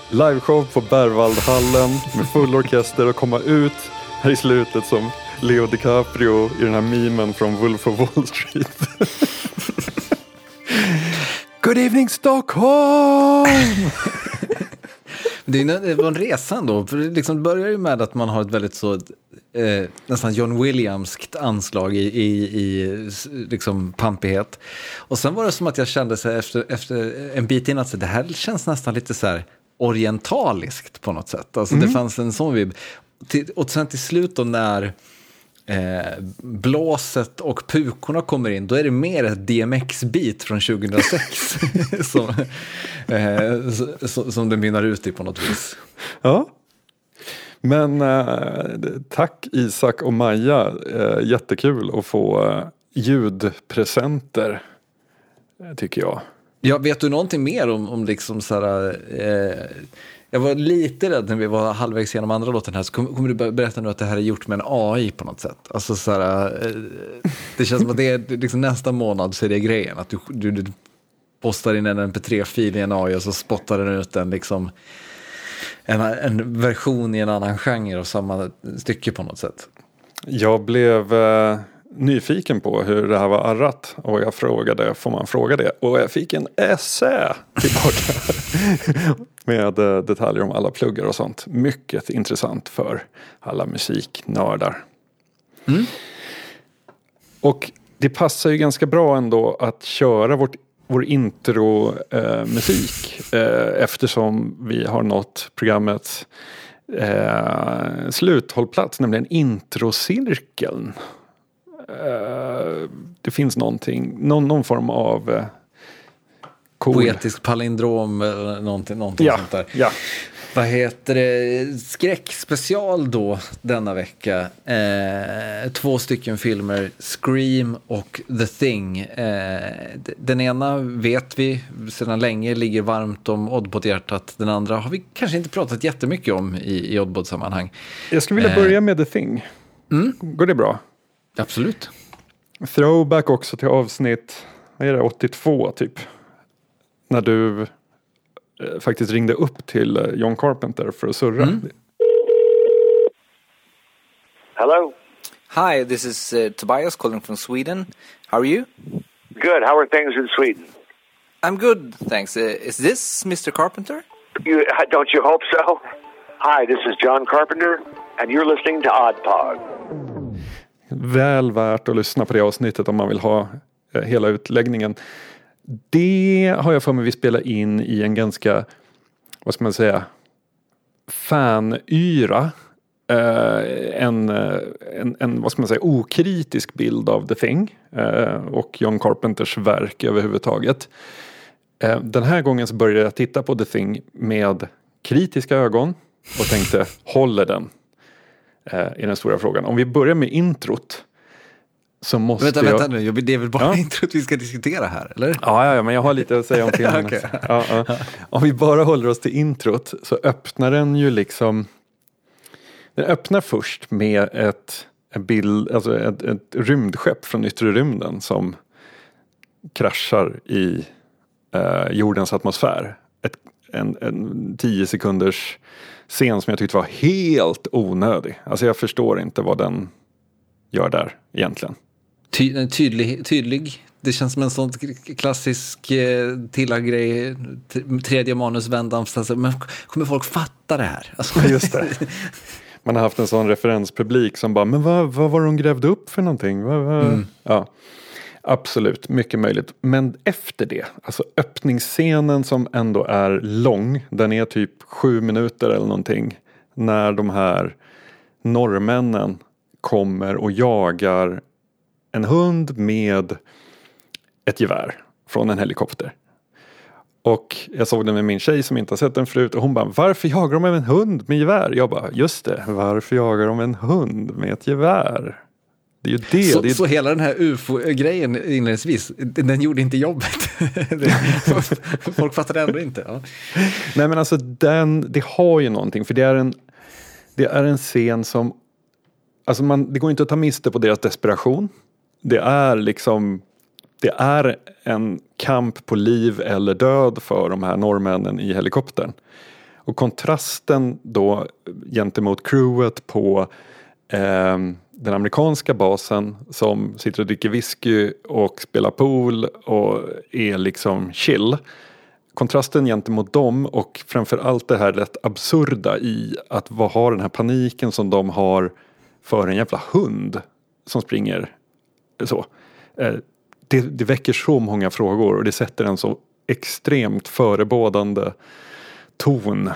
liveshow på Berwaldhallen med full orkester och komma ut här i slutet som Leo DiCaprio i den här memen från Wolf of Wall Street. Good evening Stockholm! Det var en resa ändå, för det liksom börjar ju med att man har ett väldigt så eh, nästan John Williamskt anslag i, i, i liksom pampighet. Och sen var det som att jag kände sig efter, efter en bit in att det här känns nästan lite så här orientaliskt på något sätt. Alltså mm. det fanns en sån vibb. Och sen till slut då när eh, blåset och pukorna kommer in, då är det mer ett DMX-beat från 2006 som, eh, som det mynnar ut i på något vis. Ja, men eh, tack Isak och Maja, eh, jättekul att få eh, ljudpresenter eh, tycker jag. Ja, vet du någonting mer om, om liksom så här, eh, jag var lite rädd när vi var halvvägs genom andra låten här, så kommer, kommer du berätta nu att det här är gjort med en AI på något sätt? Alltså så här, eh, det känns som att det är liksom nästa månad så är det grejen, att du, du, du postar in en mp3-fil i en AI och så spottar den ut den liksom en, en version i en annan genre av samma stycke på något sätt. Jag blev eh, nyfiken på hur det här var arrat och jag frågade, får man fråga det? Och jag fick en essä tillbaka med eh, detaljer om alla pluggar och sånt. Mycket intressant för alla musiknördar. Mm. Och det passar ju ganska bra ändå att köra vårt vår intromusik eh, eh, eftersom vi har nått programmets eh, sluthållplats, nämligen introcirkeln. Eh, det finns någonting, någon, någon form av eh, cool. Poetisk palindrom eller någonting, någonting ja, sånt där. Ja. Vad heter det? Skräckspecial då denna vecka. Eh, två stycken filmer, Scream och The Thing. Eh, den ena vet vi sedan länge ligger varmt om Oddbot hjärtat. Den andra har vi kanske inte pratat jättemycket om i, i Oddbot-sammanhang. Jag skulle vilja eh, börja med The Thing. Mm? Går det bra? Absolut. Throwback också till avsnitt vad är det, 82 typ. När du faktiskt ringde upp till eh, John Carpenter för att surra. Mm. Hello. Hi, this is uh, Tobias calling from Sweden. How are you? Good. How are things in Sweden? I'm good, thanks. Uh, is this Mr. Carpenter? You, don't you hope so? Hi, this is John Carpenter, and you're listening to Odd Pod. Väl värt att lyssna på det avsnittet om man vill ha eh, hela utläggningen. Det har jag för mig vi spelar in i en ganska, vad ska man säga, fanyra. Eh, en, eh, en, en, vad ska man säga, okritisk bild av The Thing eh, och John Carpenters verk överhuvudtaget. Den här gången så började jag titta på The Thing med kritiska ögon och tänkte, håller den? Eh, I den stora frågan. Om vi börjar med introt. Så måste Vänta, jag... vänta nu, det är väl bara Ja. introt vi ska diskutera här, eller? Ja, ja, ja, men jag har lite att säga om filmen. Också. ja, ja. Om vi bara håller oss till introt så öppnar den ju liksom Den öppnar först med ett, en bild, alltså ett, ett rymdskepp från yttre rymden som kraschar i eh, jordens atmosfär. Ett, en, en tio sekunders scen som jag tyckte var helt onödig. Alltså jag förstår inte vad den gör där egentligen. Ty, tydlig, tydlig. Det känns som en sån klassisk eh, grej. Tredje manusvändan. Men kommer folk fatta det här? Alltså, Just det. Man har haft en sån referenspublik som bara, men vad, vad var de grävde upp för någonting? Vad, vad? Ja, absolut, mycket möjligt. Men efter det, alltså öppningsscenen som ändå är lång, den är typ sju minuter eller någonting. När de här norrmännen kommer och jagar en hund med ett gevär från en helikopter. Och jag såg den med min tjej som inte har sett den förut och hon bara Varför jagar de en hund med gevär? Jag bara Just det, varför jagar de en hund med ett gevär? Det är ju det. Så, det är, så hela den här ufo-grejen inledningsvis, den gjorde inte jobbet. Folk fattade ändå inte. Ja. Nej men alltså den, det har ju någonting för det är en, det är en scen som Alltså man, det går inte att ta miste på deras desperation. Det är liksom Det är en kamp på liv eller död för de här norrmännen i helikoptern. Och kontrasten då gentemot crewet på eh, den amerikanska basen som sitter och dricker whisky och spelar pool och är liksom chill. Kontrasten gentemot dem och framförallt det här rätt absurda i att vad har den här paniken som de har för en jävla hund som springer så. Eh, det, det väcker så många frågor och det sätter en så extremt förebådande ton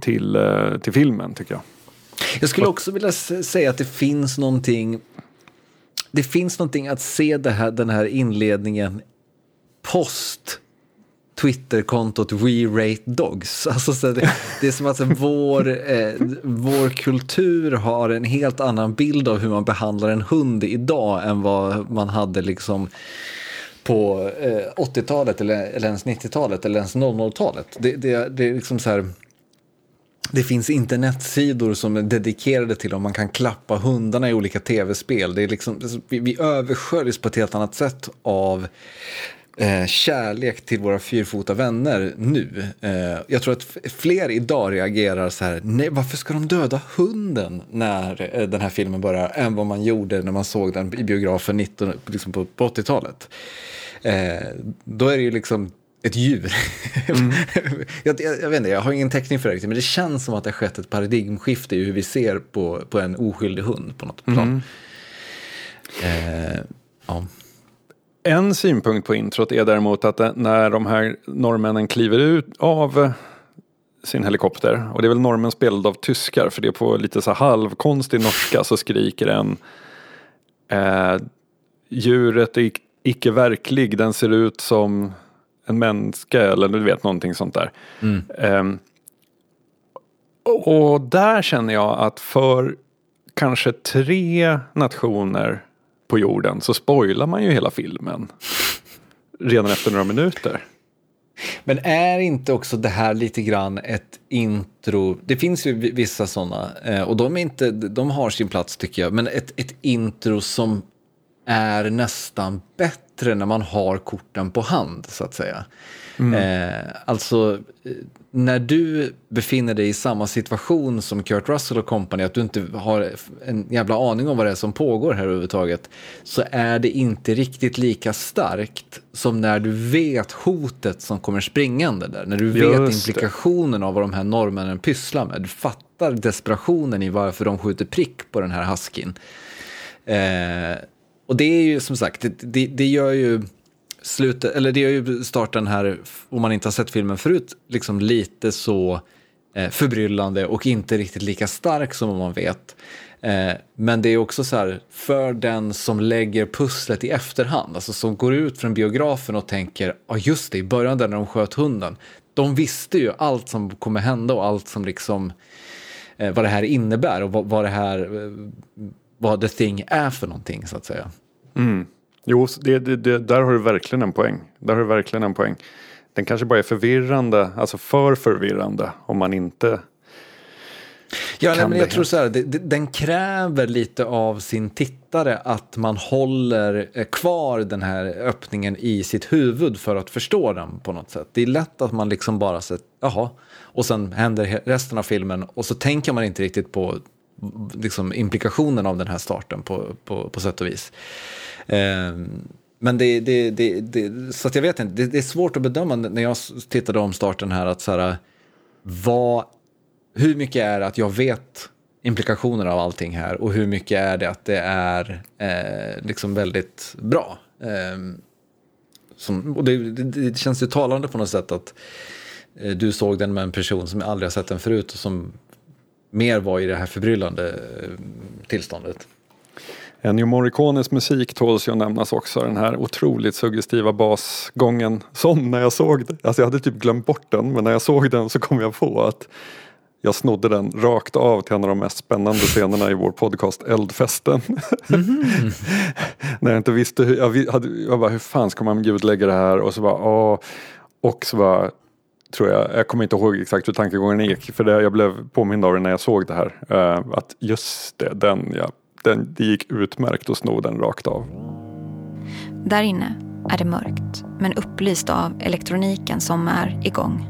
till, eh, till filmen tycker jag. Jag skulle också vilja säga att det finns någonting det finns någonting att se det här, den här inledningen post Twitterkontot We Rate Dogs. Alltså, så det, det är som att vår, eh, vår kultur har en helt annan bild av hur man behandlar en hund idag än vad man hade liksom på eh, 80-talet eller, eller ens 90-talet eller ens 00-talet. Det, det, det är liksom så här det finns internetsidor som är dedikerade till om man kan klappa hundarna i olika tv-spel. Det är liksom, vi, vi översköljs på ett helt annat sätt av eh, kärlek till våra fyrfota vänner nu. Eh, jag tror att fler idag reagerar så här, nej varför ska de döda hunden när eh, den här filmen börjar, än vad man gjorde när man såg den i biografen 19, liksom på, på 80-talet. Eh, då är det ju liksom ett djur. jag, jag, jag vet inte, jag har ingen täckning för det riktigt, men det känns som att det har skett ett paradigmskifte i hur vi ser på, på en oskyldig hund på något plan. Eh, ja. En synpunkt på introt är däremot att det- när de här norrmännen kliver ut av eh, sin helikopter och det är väl norrmän spelade av tyskar för det är på lite så halvkonstig norska så skriker en eh, djuret är ic- icke verklig, den ser ut som en människa eller du vet någonting sånt där. Ehm, och där känner jag att för kanske tre nationer på jorden så spoilar man ju hela filmen. Redan efter några minuter. Men är inte också det här lite grann ett intro? Det finns ju vi- vissa sådana eh, och de, är inte, de har sin plats tycker jag. Men ett, ett intro som är nästan bättre när man har korten på hand så att säga. Eh, alltså eh, när du befinner dig i samma situation som Kurt Russell och company, att du inte har en jävla aning om vad det är som pågår här överhuvudtaget, så är det inte riktigt lika starkt som när du vet hotet som kommer springande där. När du vet Just det. implikationen av vad de här norrmännen pysslar med. Du fattar desperationen i varför de skjuter prick på den här huskin. Eh, och det är ju som sagt, det, det, det gör ju slutet, eller det gör ju starten här, om man inte har sett filmen förut, liksom lite så eh, förbryllande och inte riktigt lika stark som man vet. Eh, men det är också så här, för den som lägger pusslet i efterhand, alltså som går ut från biografen och tänker, ja ah, just det, i början där när de sköt hunden, de visste ju allt som kommer hända och allt som liksom, eh, vad det här innebär och vad, vad det här, eh, vad the thing är för någonting så att säga. Mm. Jo, det, det, det, där har du verkligen en poäng. Där har du verkligen en poäng. Den kanske bara är förvirrande, alltså för förvirrande om man inte Ja, nej, men jag tror så här, den kräver lite av sin tittare att man håller eh, kvar den här öppningen i sitt huvud för att förstå den på något sätt. Det är lätt att man liksom bara säger, jaha, och sen händer resten av filmen och så tänker man inte riktigt på liksom, implikationen av den här starten på, på, på sätt och vis. Ehm, men det, det, det, det, så att jag vet inte, det, det, är svårt att bedöma när jag tittade om starten här att så här, vad hur mycket är det att jag vet implikationer av allting här och hur mycket är det att det är eh, liksom väldigt bra. Eh, som, och det, det, det, känns ju talande på något sätt att eh, du såg den med en person som aldrig har sett den förut och som mer var i det här förbryllande eh, tillståndet. Ennio Morricones musik tåls ju att nämnas också. Den här otroligt suggestiva basgången. Som när jag såg det, alltså jag hade typ glömt bort den men när jag såg den så kom jag på att jag snodde den rakt av till en av de mest spännande scenerna i vår podcast Eldfesten. Mm. När jag inte visste hur, jag, hade, jag bara hur fan ska man ljudlägga det här och så bara åh. Och så bara tror jag, jag kommer inte ihåg exakt hur tankegången gick för det, jag blev påmind av det när jag såg det här. Uh, att just det, den, ja, den, det gick utmärkt att sno den rakt av. Där inne är det mörkt men upplyst av elektroniken som är igång.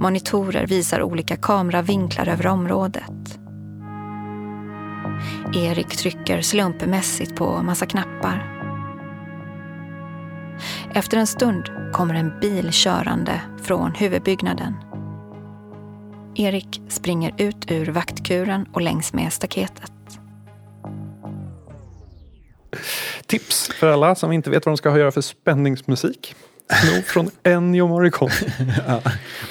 Monitorer visar olika kameravinklar över området. Erik trycker slumpmässigt på massa knappar. Efter en stund kommer en bil körande från huvudbyggnaden. Erik springer ut ur vaktkuren och längs med staketet. Tips för alla som inte vet vad de ska göra för spänningsmusik. Sno från Ennio Morricone. ja,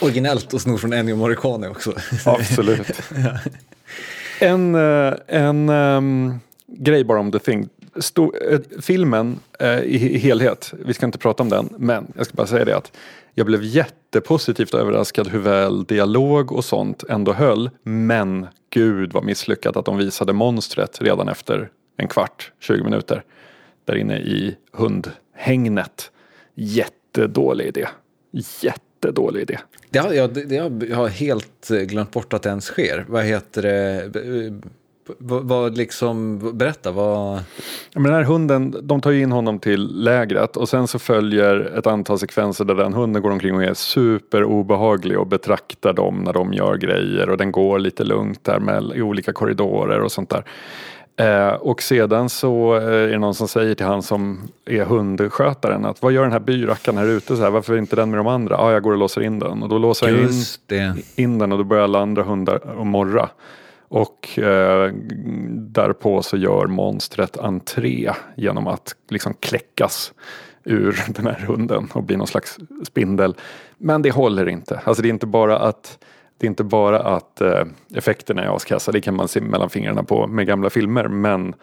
originellt att sno från Ennio Morricone också. Absolut. ja. En, eh, en um, grej bara om The Thing. Sto äh, filmen äh, i helhet, vi ska inte prata om den, men jag ska bara säga det att jag blev jättepositivt överraskad hur väl dialog och sånt ändå höll. Men gud vad misslyckat att de visade monstret redan efter en kvart, 20 minuter. Där inne i hundhängnet. Jätte jättedålig idé. Jättedålig idé. Det har, jag, det, jag har helt glömt bort att det ens sker. Vad heter det? Vad, vad liksom, berätta, vad... Men den här hunden, de tar ju in honom till lägret och sen så följer ett antal sekvenser där den hunden går omkring och är super obehaglig och betraktar dem när de gör grejer och den går lite lugnt där med, i olika korridorer och sånt där. Eh, och sedan så eh, är det någon som säger till han som är hundskötaren att vad gör den här byrackaren här ute? Så här, varför är inte den med de andra? Ja, ah, jag går och låser in den. Och då låser han in, in den och då börjar alla andra hundar morra. Och eh, därpå så gör monstret entré genom att liksom kläckas ur den här hunden och bli någon slags spindel. Men det håller inte. Alltså det är inte bara att det är inte bara att eh, effekterna är askassa, det kan man se mellan fingrarna på med gamla filmer, men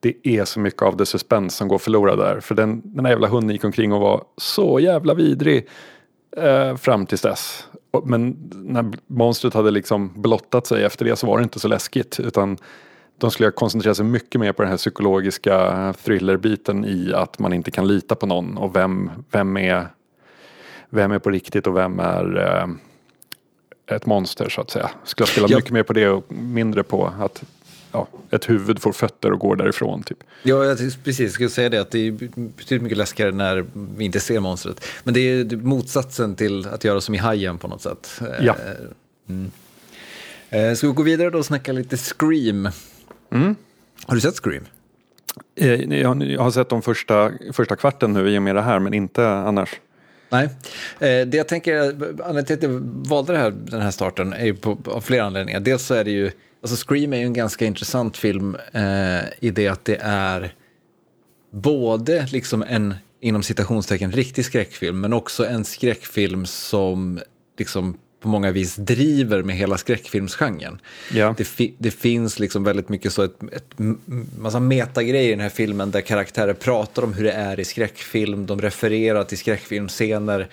det är så mycket av det suspens som går förlorad där. För den, den här jävla hunden gick omkring och var så jävla vidrig eh, fram tills dess. Men när monstret hade liksom blottat sig efter det så var det inte så läskigt. Utan de skulle koncentrera sig mycket mer på den här psykologiska thrillerbiten i att man inte kan lita på någon och vem, vem, är, vem är på riktigt och vem är eh, ett monster så att säga. Skulle spela ja. mycket mer på det och mindre på att ja, ett huvud får fötter och går därifrån. Typ. Ja, jag precis. Jag skulle säga det att det är betydligt mycket läskigare när vi inte ser monstret. Men det är motsatsen till att göra som i Hajen på något sätt. Ja. Mm. Eh, ska vi gå vidare då och snacka lite Scream? Mm. Har du sett Scream? Eh, jag har sett de första, första kvarten nu i och med det här, men inte annars. Nej, eh, det jag tänker, anledningen till att jag valde här, den här starten är ju på, av flera anledningar. Dels så är det ju, alltså Scream är ju en ganska intressant film eh, i det att det är både liksom en, inom citationstecken, riktig skräckfilm, men också en skräckfilm som liksom på många vis driver med hela skräckfilmsgenren. Ja. Det, fi, det finns liksom väldigt mycket så ett, ett massa metagrejer i den här filmen där karaktärer pratar om hur det är i skräckfilm, de refererar till skräckfilmscener,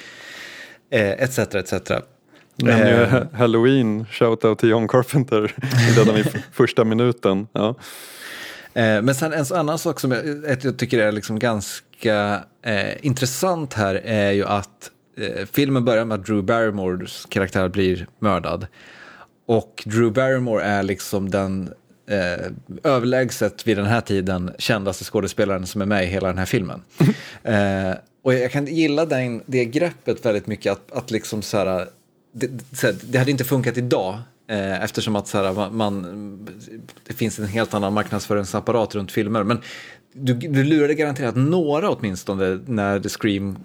eh, etc. etc. Nämner ju ha- Halloween, shoutout till John Carpenter redan i första minuten. Ja. Eh, Men sen en annan sak som jag, jag tycker är liksom ganska eh, intressant här är ju att eh, filmen börjar med att Drew Barrymores karaktär blir mördad. Och Drew Barrymore är liksom den eh, överlägset vid den här tiden kändaste skådespelaren som är med i hela den här filmen. eh, och jag kan gilla den, det greppet väldigt mycket, att, att liksom så här, det, så här, det hade inte funkat idag eh, eftersom att så här, man, man, det finns en helt annan marknadsföringsapparat runt filmer. Men du, du lurade garanterat några åtminstone när The Scream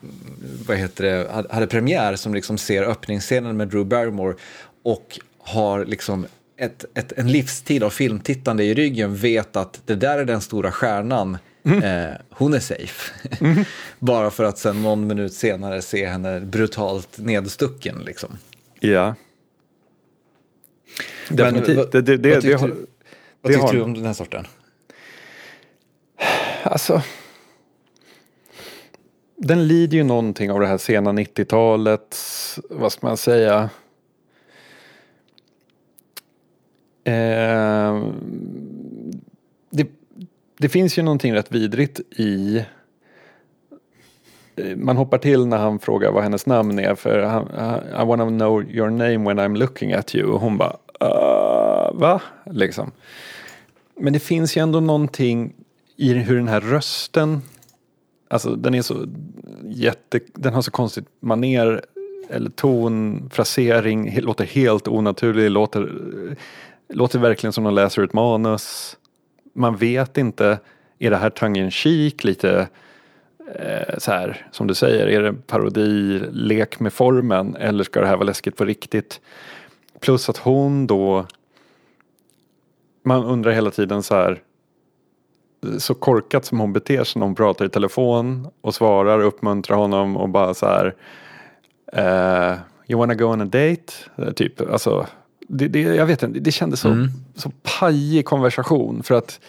vad heter det, hade- premiär som liksom ser öppningsscenen med Drew Barrymore och har liksom ett, ett, en livstid av filmtittande i ryggen vet att det där är den stora stjärnan, eh, hon är safe. Bara för att sen någon minut senare se henne brutalt nedstucken. Liksom. ja. Men Definitivt. vad- det, det, det, vad tyckte du- Vad tyckte du om den här sorten? Alltså, den lider ju någonting av det här sena 90-talets, vad ska man säga, eh, det, det finns ju någonting rätt vidrigt i eh, man hoppar till när han frågar vad hennes namn är för han, I wanna know your name when I'm looking at you och hon bara "Uh, va? Liksom. Men det finns ju ändå någonting i hur den här rösten, alltså den är så jätte, den har så konstigt maner eller ton, frasering, låter helt onaturlig, låter, låter verkligen som de läser ett manus. Man vet inte, är det här tongue in cheek, lite eh, så här, som du säger, är det parodi, lek med formen eller ska det här vara läskigt på riktigt? Plus att hon då, man undrar hela tiden så här, så korkat som hon beter sig när hon pratar i telefon och svarar uppmuntrar honom och bara så här eh, You wanna go on a date? Eh, Typ, alltså det, det, jag vet inte, det kändes så, så pajig konversation för att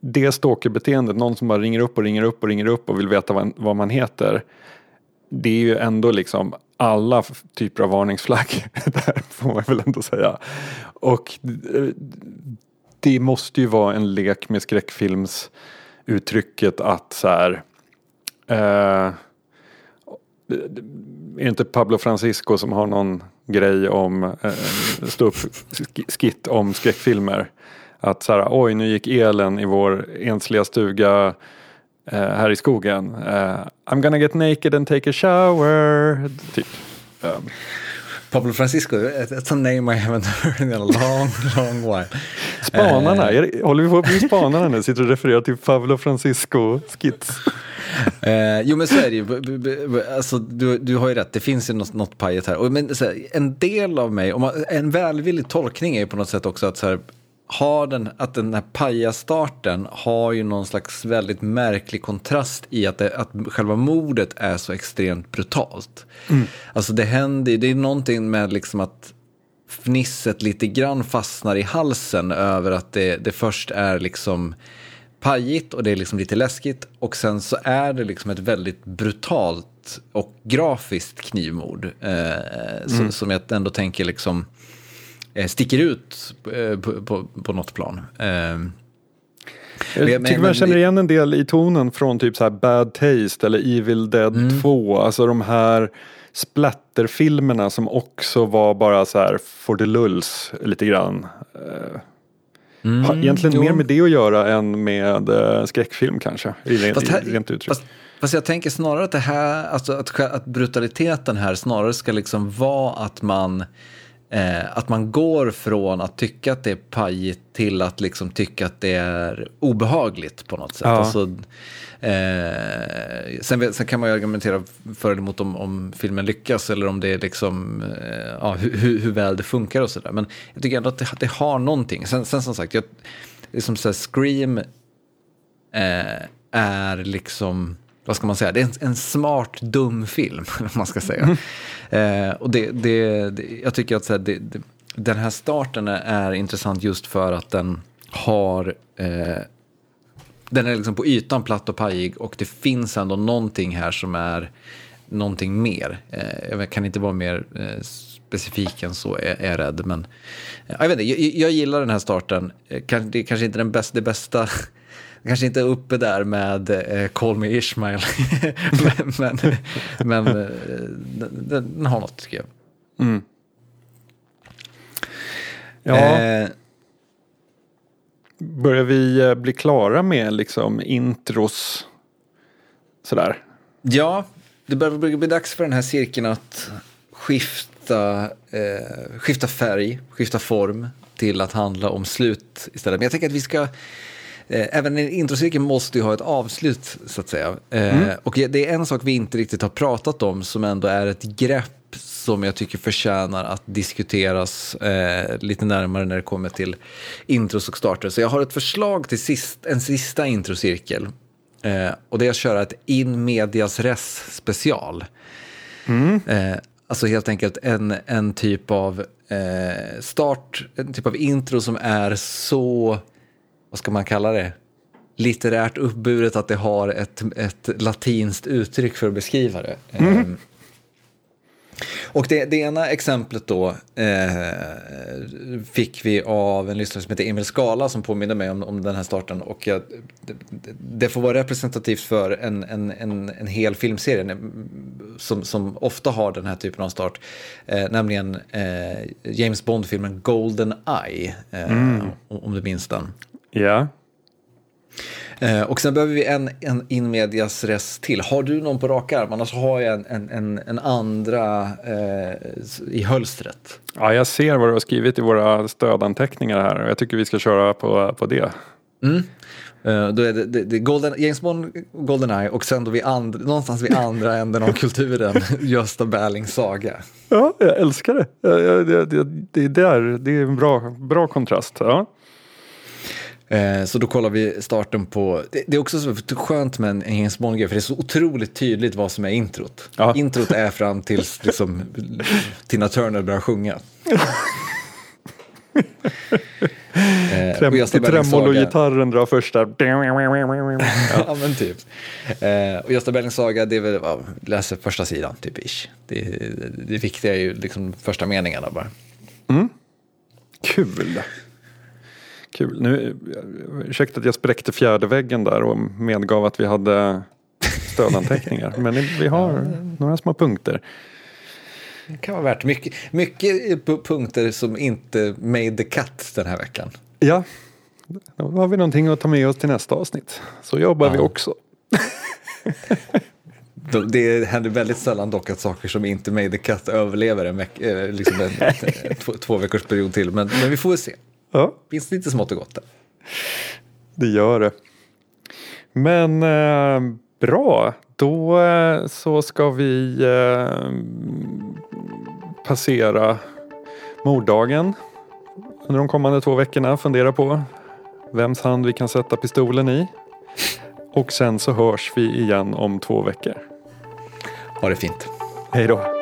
det stalkerbeteendet, någon som bara ringer upp och ringer upp och ringer upp och vill veta vad, vad man heter. Det är ju ändå liksom alla typer av varningsflagg där får man väl ändå säga. Och eh, det måste ju vara en lek med skräckfilmsuttrycket att så här eh, är det inte Pablo Francisco som har någon grej om eh, stå upp skit om skräckfilmer? Att så här, oj nu gick elen i vår ensliga stuga eh, här i skogen. Eh, I'm gonna get naked and take a shower. Typ. Ehm. Pablo Francisco, it's a name I haven't heard in a long, long while. Spanarna, det, håller vi på att bli spanarna nu? Sitter och refererar till Pablo Francisco skits. Eh, jo men så är det ju, alltså, du, du har ju rätt, det finns ju något, något pajet här. Och, men, här, en del av mig, om man, en välvillig tolkning är ju på något sätt också att, så här, har den, att den här pajastarten har ju någon slags väldigt märklig kontrast i att, det, att själva mordet är så extremt brutalt. Alltså det händer, det är någonting med liksom att fnisset lite grann fastnar i halsen över att det, det först är liksom pajigt och det är liksom lite läskigt och sen så är det liksom ett väldigt brutalt och grafiskt knivmord eh, som, som jag ändå tänker liksom sticker ut eh, på, på, på något plan. Eh, Jag Men- tycker man känner igen en del i tonen från typ så här Bad Taste eller Evil Dead Mm. 2. Alltså de här splatterfilmerna som också var bara så här for the lulls lite grann. Eh, har egentligen Mm, jo. mer med det att göra än med eh, skräckfilm kanske. I, rent- Fast här- i rent uttryck. Fast, fast jag tänker snarare att det här, alltså att, att brutaliteten här snarare ska liksom vara att man, eh, att man går från att tycka att det är pajigt till att liksom tycka att det är obehagligt på något sätt. Ja. Alltså, eh, sen, sen kan man ju argumentera för eller emot om, om filmen lyckas eller om det är liksom, eh, ja, hur, hur, väl det funkar och sådär. Men jag tycker ändå att det, det har någonting. Sen, sen som sagt, jag, det är som så här, Scream eh, är liksom, vad ska man säga, det är en, en smart dum film, vad man ska säga. Eh, och det, det, det, jag tycker att här, det, det, den här starten är, är intressant just för att den har eh, den är liksom på ytan platt och pajig och det finns ändå någonting här som är någonting mer. Eh, jag kan inte vara mer eh, specifik än så, är, jag rädd. Men eh, jag, vet inte, jag, jag, gillar den här starten. Det är kanske inte den bästa, det bästa kanske inte är uppe där med eh, Call Me Ishmael. men men, men den, den, har något tycker jag. Mm. Ja. Eh, Börjar vi bli klara med liksom intros sådär? Ja, det börjar bli dags för den här cirkeln att skifta, eh, skifta färg, skifta form till att handla om slut istället. Men jag tänker att vi ska Eh, även en introcirkel måste ju ha ett avslut, så att säga. Eh, mm. Och det är en sak vi inte riktigt har pratat om som ändå är ett grepp som jag tycker förtjänar att diskuteras eh, lite närmare när det kommer till intros och starter. Så jag har ett förslag till sist, en sista introcirkel. Eh, och det är att köra ett in medias res special. Mm. Eh, alltså helt enkelt en, en typ av eh, start, en typ av intro som är så vad ska man kalla det, litterärt uppburet att det har ett, ett latinskt uttryck för att beskriva det. Mm. Um, och det, det, ena exemplet då eh, fick vi av en lyssnare som heter Emil Skala som påminner mig om, om den här starten. Och jag, det, det, får vara representativt för en, en, en, en hel filmserie som, som ofta har den här typen av start. Eh, nämligen eh, James Bond-filmen Golden Eye, eh, mm. om du minns den. Ja. Eh, och sen behöver vi en, en in medias res till. Har du någon på rak arm? Annars har jag en, en, en, en andra eh, i hölstret. Ja, jag ser vad du har skrivit i våra stödanteckningar här och jag tycker vi ska köra på, på det. Mm. Uh, då är det, det, det Golden, James Bond, Goldeneye och sen då vid and, någonstans vid andra änden av kulturen, Gösta Berlings saga. Ja, jag älskar det. Det, det, det, det, är, det är en bra, bra kontrast. Ja. Eh, så då kollar vi starten på, det, är också så skönt med en James Bond-grej för det är så otroligt tydligt vad som är introt. Ja. Introt är fram tills liksom, Tina Turner börjar sjunga. Eh, Tremolo-gitarren drar första. ja, men typ. Eh, och Gösta Berlings saga, det är väl, ja, läser första sidan, typ ish. Det, det, det viktiga är ju liksom första meningarna bara. Mm. Kul. Kul. Nu, ursäkta att jag spräckte fjärde väggen där och medgav att vi hade stödanteckningar. Men vi har några små punkter. Det kan vara värt mycket, mycket punkter som inte made the cut den här veckan. Ja, då har vi någonting att ta med oss till nästa avsnitt. Så jobbar ja. vi också. Det händer väldigt sällan dock att saker som inte made the cut överlever en, eh, liksom en, två, två veckors period till. Men, men vi får väl se. Ja. Finns lite smått och gott där. Det gör det. Men eh, bra, då eh, så ska vi eh, passera morddagen under de kommande två veckorna. Fundera på vems hand vi kan sätta pistolen i. Och sen så hörs vi igen om två veckor. Ha det fint. Hej då.